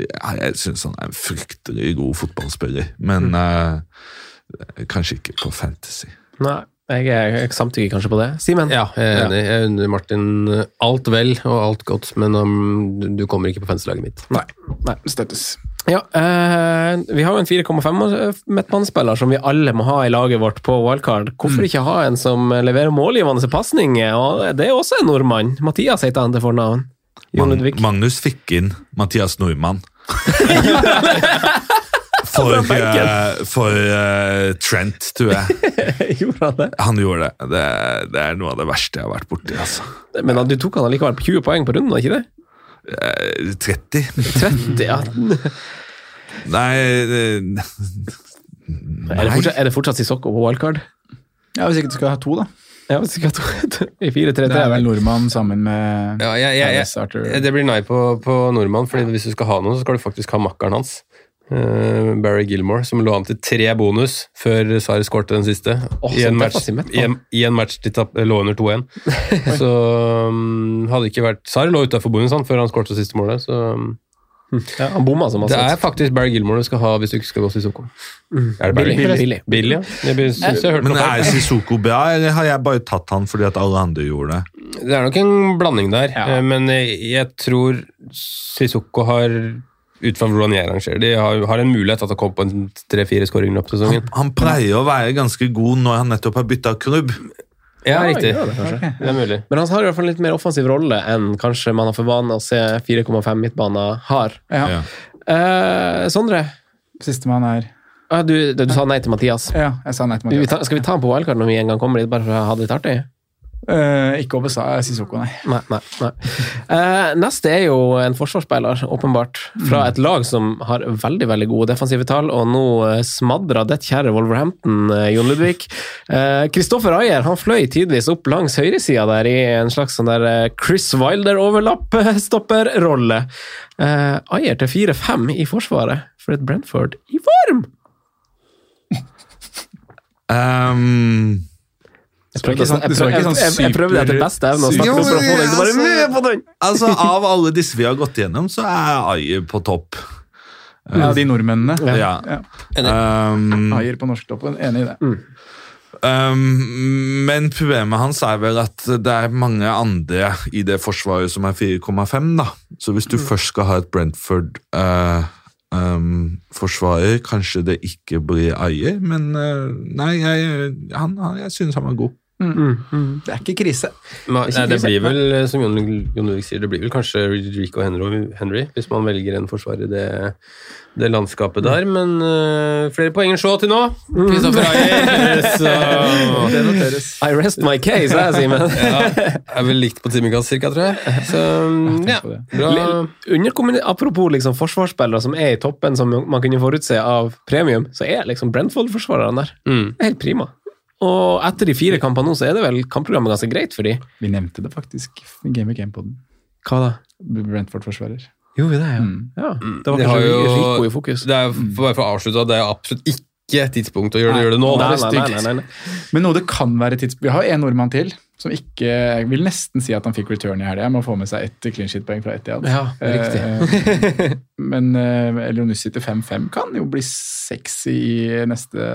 ja, jeg syns han er en fryktelig god fotballspiller, men eh, kanskje ikke på Fantasy. Nei, jeg, jeg samtykker kanskje på det. Simen? Ja, jeg er enig. Jeg unner Martin eh, alt vel og alt godt, men um, du- du kommer ikke på fanslaget mitt. Nei. Nei. Støttes. Ja, eh, vi har jo en 4,5 midtbanespiller som vi alle må ha i laget vårt på wildcard. Hvorfor ikke ha en som leverer målgivende pasninger? Og det er også en nordmann. Mathias heter han til fornavn. Jon Ludvig. Magnus fikk inn Mathias Nordmann. For, uh, eh, for uh, Trent, tror jeg. Gjorde han det? Han gjorde det. det. Det er noe av det verste jeg har vært borti. Altså. Men du tok han allikevel på 20 poeng på runden, ikke det? Eh, 30? 30, ja. Nei nei. Er det fortsatt, er det fortsatt Sissoko på wildcard? Ja, Hvis ikke du skal ha to, da. Ja, hvis ikke to, i 4-3-3. Det er vel nordmann sammen med Ja, jeg, jeg, jeg, det blir nei på, på nordmann, fordi hvis du skal ha noe, så skal du faktisk ha makkeren hans. Eh, Barry Gilmore, som lå an til tre bonus før Sarri skårte den siste. Oh, I, en match, i, en, I en match de tapp, lå under 2-1. så um, hadde ikke vært Sarri lå utafor bonus han, før han skårte siste målet. Så um, Ja, han bomma som det er faktisk Barry Gilmore du skal ha hvis du ikke skal gå Sissoko. Er det Barry? Billig, billig. Billig, ja. Jeg synes jeg hørte Men noe er. Sissoko bra, eller har jeg bare tatt han fordi at alle andre gjorde det? Det er nok en blanding der, ja. men eh, jeg tror Sissoko har ut fra hvordan jeg rangerer de har, har en mulighet til å komme på en tre-fire skåringer i løpet sesongen. Han pleier å være ganske god når han nettopp har bytta klubb. Ja, riktig. gjør det. Det er mulig. Men han har i hvert fall en litt mer offensiv rolle enn kanskje man har for vane å se 4,5 midtbaner har. Ja. Ja. Eh, Sondre, Sistemann er ah, du, du sa nei til Mathias. Ja, jeg sa nei til Mathias. Vi, skal vi ta han på wildcard når vi en gang kommer dit, bare for å ha det litt artig? Eh, ikke Obesa, Sissoko, nei. Nei, nei, nei. Uh, neste er jo en forsvarsspiller, åpenbart, fra et lag som har veldig veldig gode defensive tall, og nå uh, smadra det kjære Wolverhampton, eh, Jon Ludvig. Kristoffer Ayer han fløy tidvis opp langs høyresida der i en slags sånn der eh, Chris Wilder-overlapp-stopperrolle. Uh, Ayer til 4-5 i forsvaret for et Brentford i form! Um, Jeg prøvde, ikke sånn- jeg prøvde, ikke sånn jeg, jeg prøvde etter beste evne å snakke opp for å få deg bare med på den! altså, Av alle disse vi har gått gjennom, så er Ayer på topp. Ja, de nordmennene. Ja. Ja. Um, Ayer på norsktoppen, enig i det. Um, men problemet hans er vel at det er mange andre i det forsvaret som er 4,5. da. Så hvis du først skal ha et Brentford-forsvarer, kanskje det ikke blir Ayer, men uh, nei, jeg, han, han, jeg synes han var god. Det er ikke krise. Men, nei, det blir vel, eh, som Jon Jon Ludvig sier, det blir vel kanskje Rico Henry, Henry hvis man velger en forsvarer i det, det landskapet der. Men uh, flere poeng enn så til nå. Kristoffer Ayer. Så Det noteres. I rest my case, jeg, Simen. ja, er vel likt på timekast, cirka, tror jeg. Så ja, bra. Apropos liksom forsvarsspillere som er i toppen, som man kunne forutse av premium, så er liksom Brentford-forsvarerne der. Mm. Det er Helt prima. Og etter de fire kampene nå, så er det vel kampprogrammet ganske greit for de. Vi nevnte det faktisk i Game of Game på den. Hva da? Brentford-forsvarer. Gjorde vi det, ja? Mm. ja. Det var kanskje jo- Rico i fokus. Det er jo, for bare for å avslutte, det er absolutt ikke tidspunkt å gjøre det, gjøre det nå. Nei, Det er nei, nei, nei, nei. Men noe det kan være tidspunkt Vi har en nordmann til som ikke Jeg vil nesten si at han fikk return i helga. å få med seg ett clean shit-poeng fra Etiad. Ja, riktig. Eh, men uh, Elionussi til 5-5 kan jo bli sexy i neste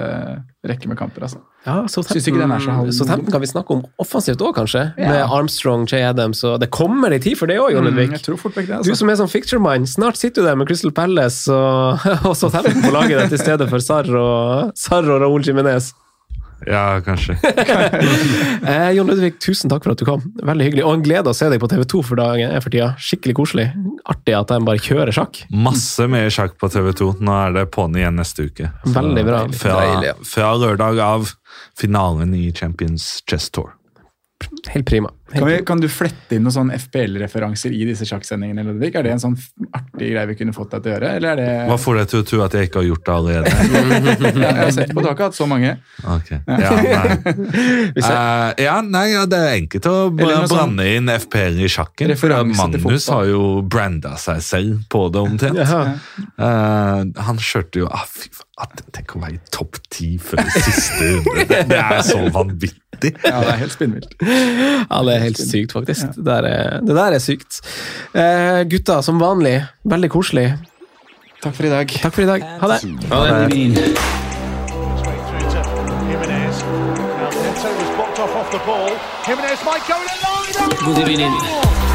rekke med kamper, altså. Ja, så Southampton kan vi snakke om offensivt òg, kanskje. Ja. Med Armstrong, Jay Adams og Det kommer ei tid for det òg, Jon Ludvig. Mm, jeg tror fort vekk det, Du altså. som er sånn fixture-mann, snart sitter du der med Crystal Palace og, og Southampton på laget ditt i stedet for Sarr og, Sarr og Raúl Jiménez. Ja, kanskje. Eh, Jon Ludvig, tusen takk for at du kom. Veldig hyggelig. Og en glede å se deg på TV2 for dagen er for tida. Skikkelig koselig. Artig at de bare kjører sjakk. Masse mer sjakk på TV2. Nå er det på'n igjen neste uke. Så Veldig bra. Fra, fra lørdag av finalen i Champions Chess Tour. Helt prima. Kan, vi, kan du flette inn noen sånn FPL-referanser i disse sjakksendingene? Ludvig? Er det en sånn artig greie vi kunne fått deg til å gjøre? Eller er det... Hva får deg til å tro at jeg ikke har gjort det allerede? Ja, jeg har sett på, taket har hatt så mange. Okay. Ja, nei. uh, ja, nei, ja, det er enkelt å Eller sånn inn FPL i sjakken. Magnus har jo branda seg selv på det omtrent. Ja. Eh, han kjørte jo ah, fy faen, at- Tenk å være i topp ti før siste runde. Det, det er så vanvittig. Ja, det er helt spinnvilt. Ja, det er helt sykt, faktisk. Det, der er, det der er sykt. Eh, gutta, som vanlig, veldig koselig. Takk for i dag. Takk for i dag. Ha det. Ha det. Good through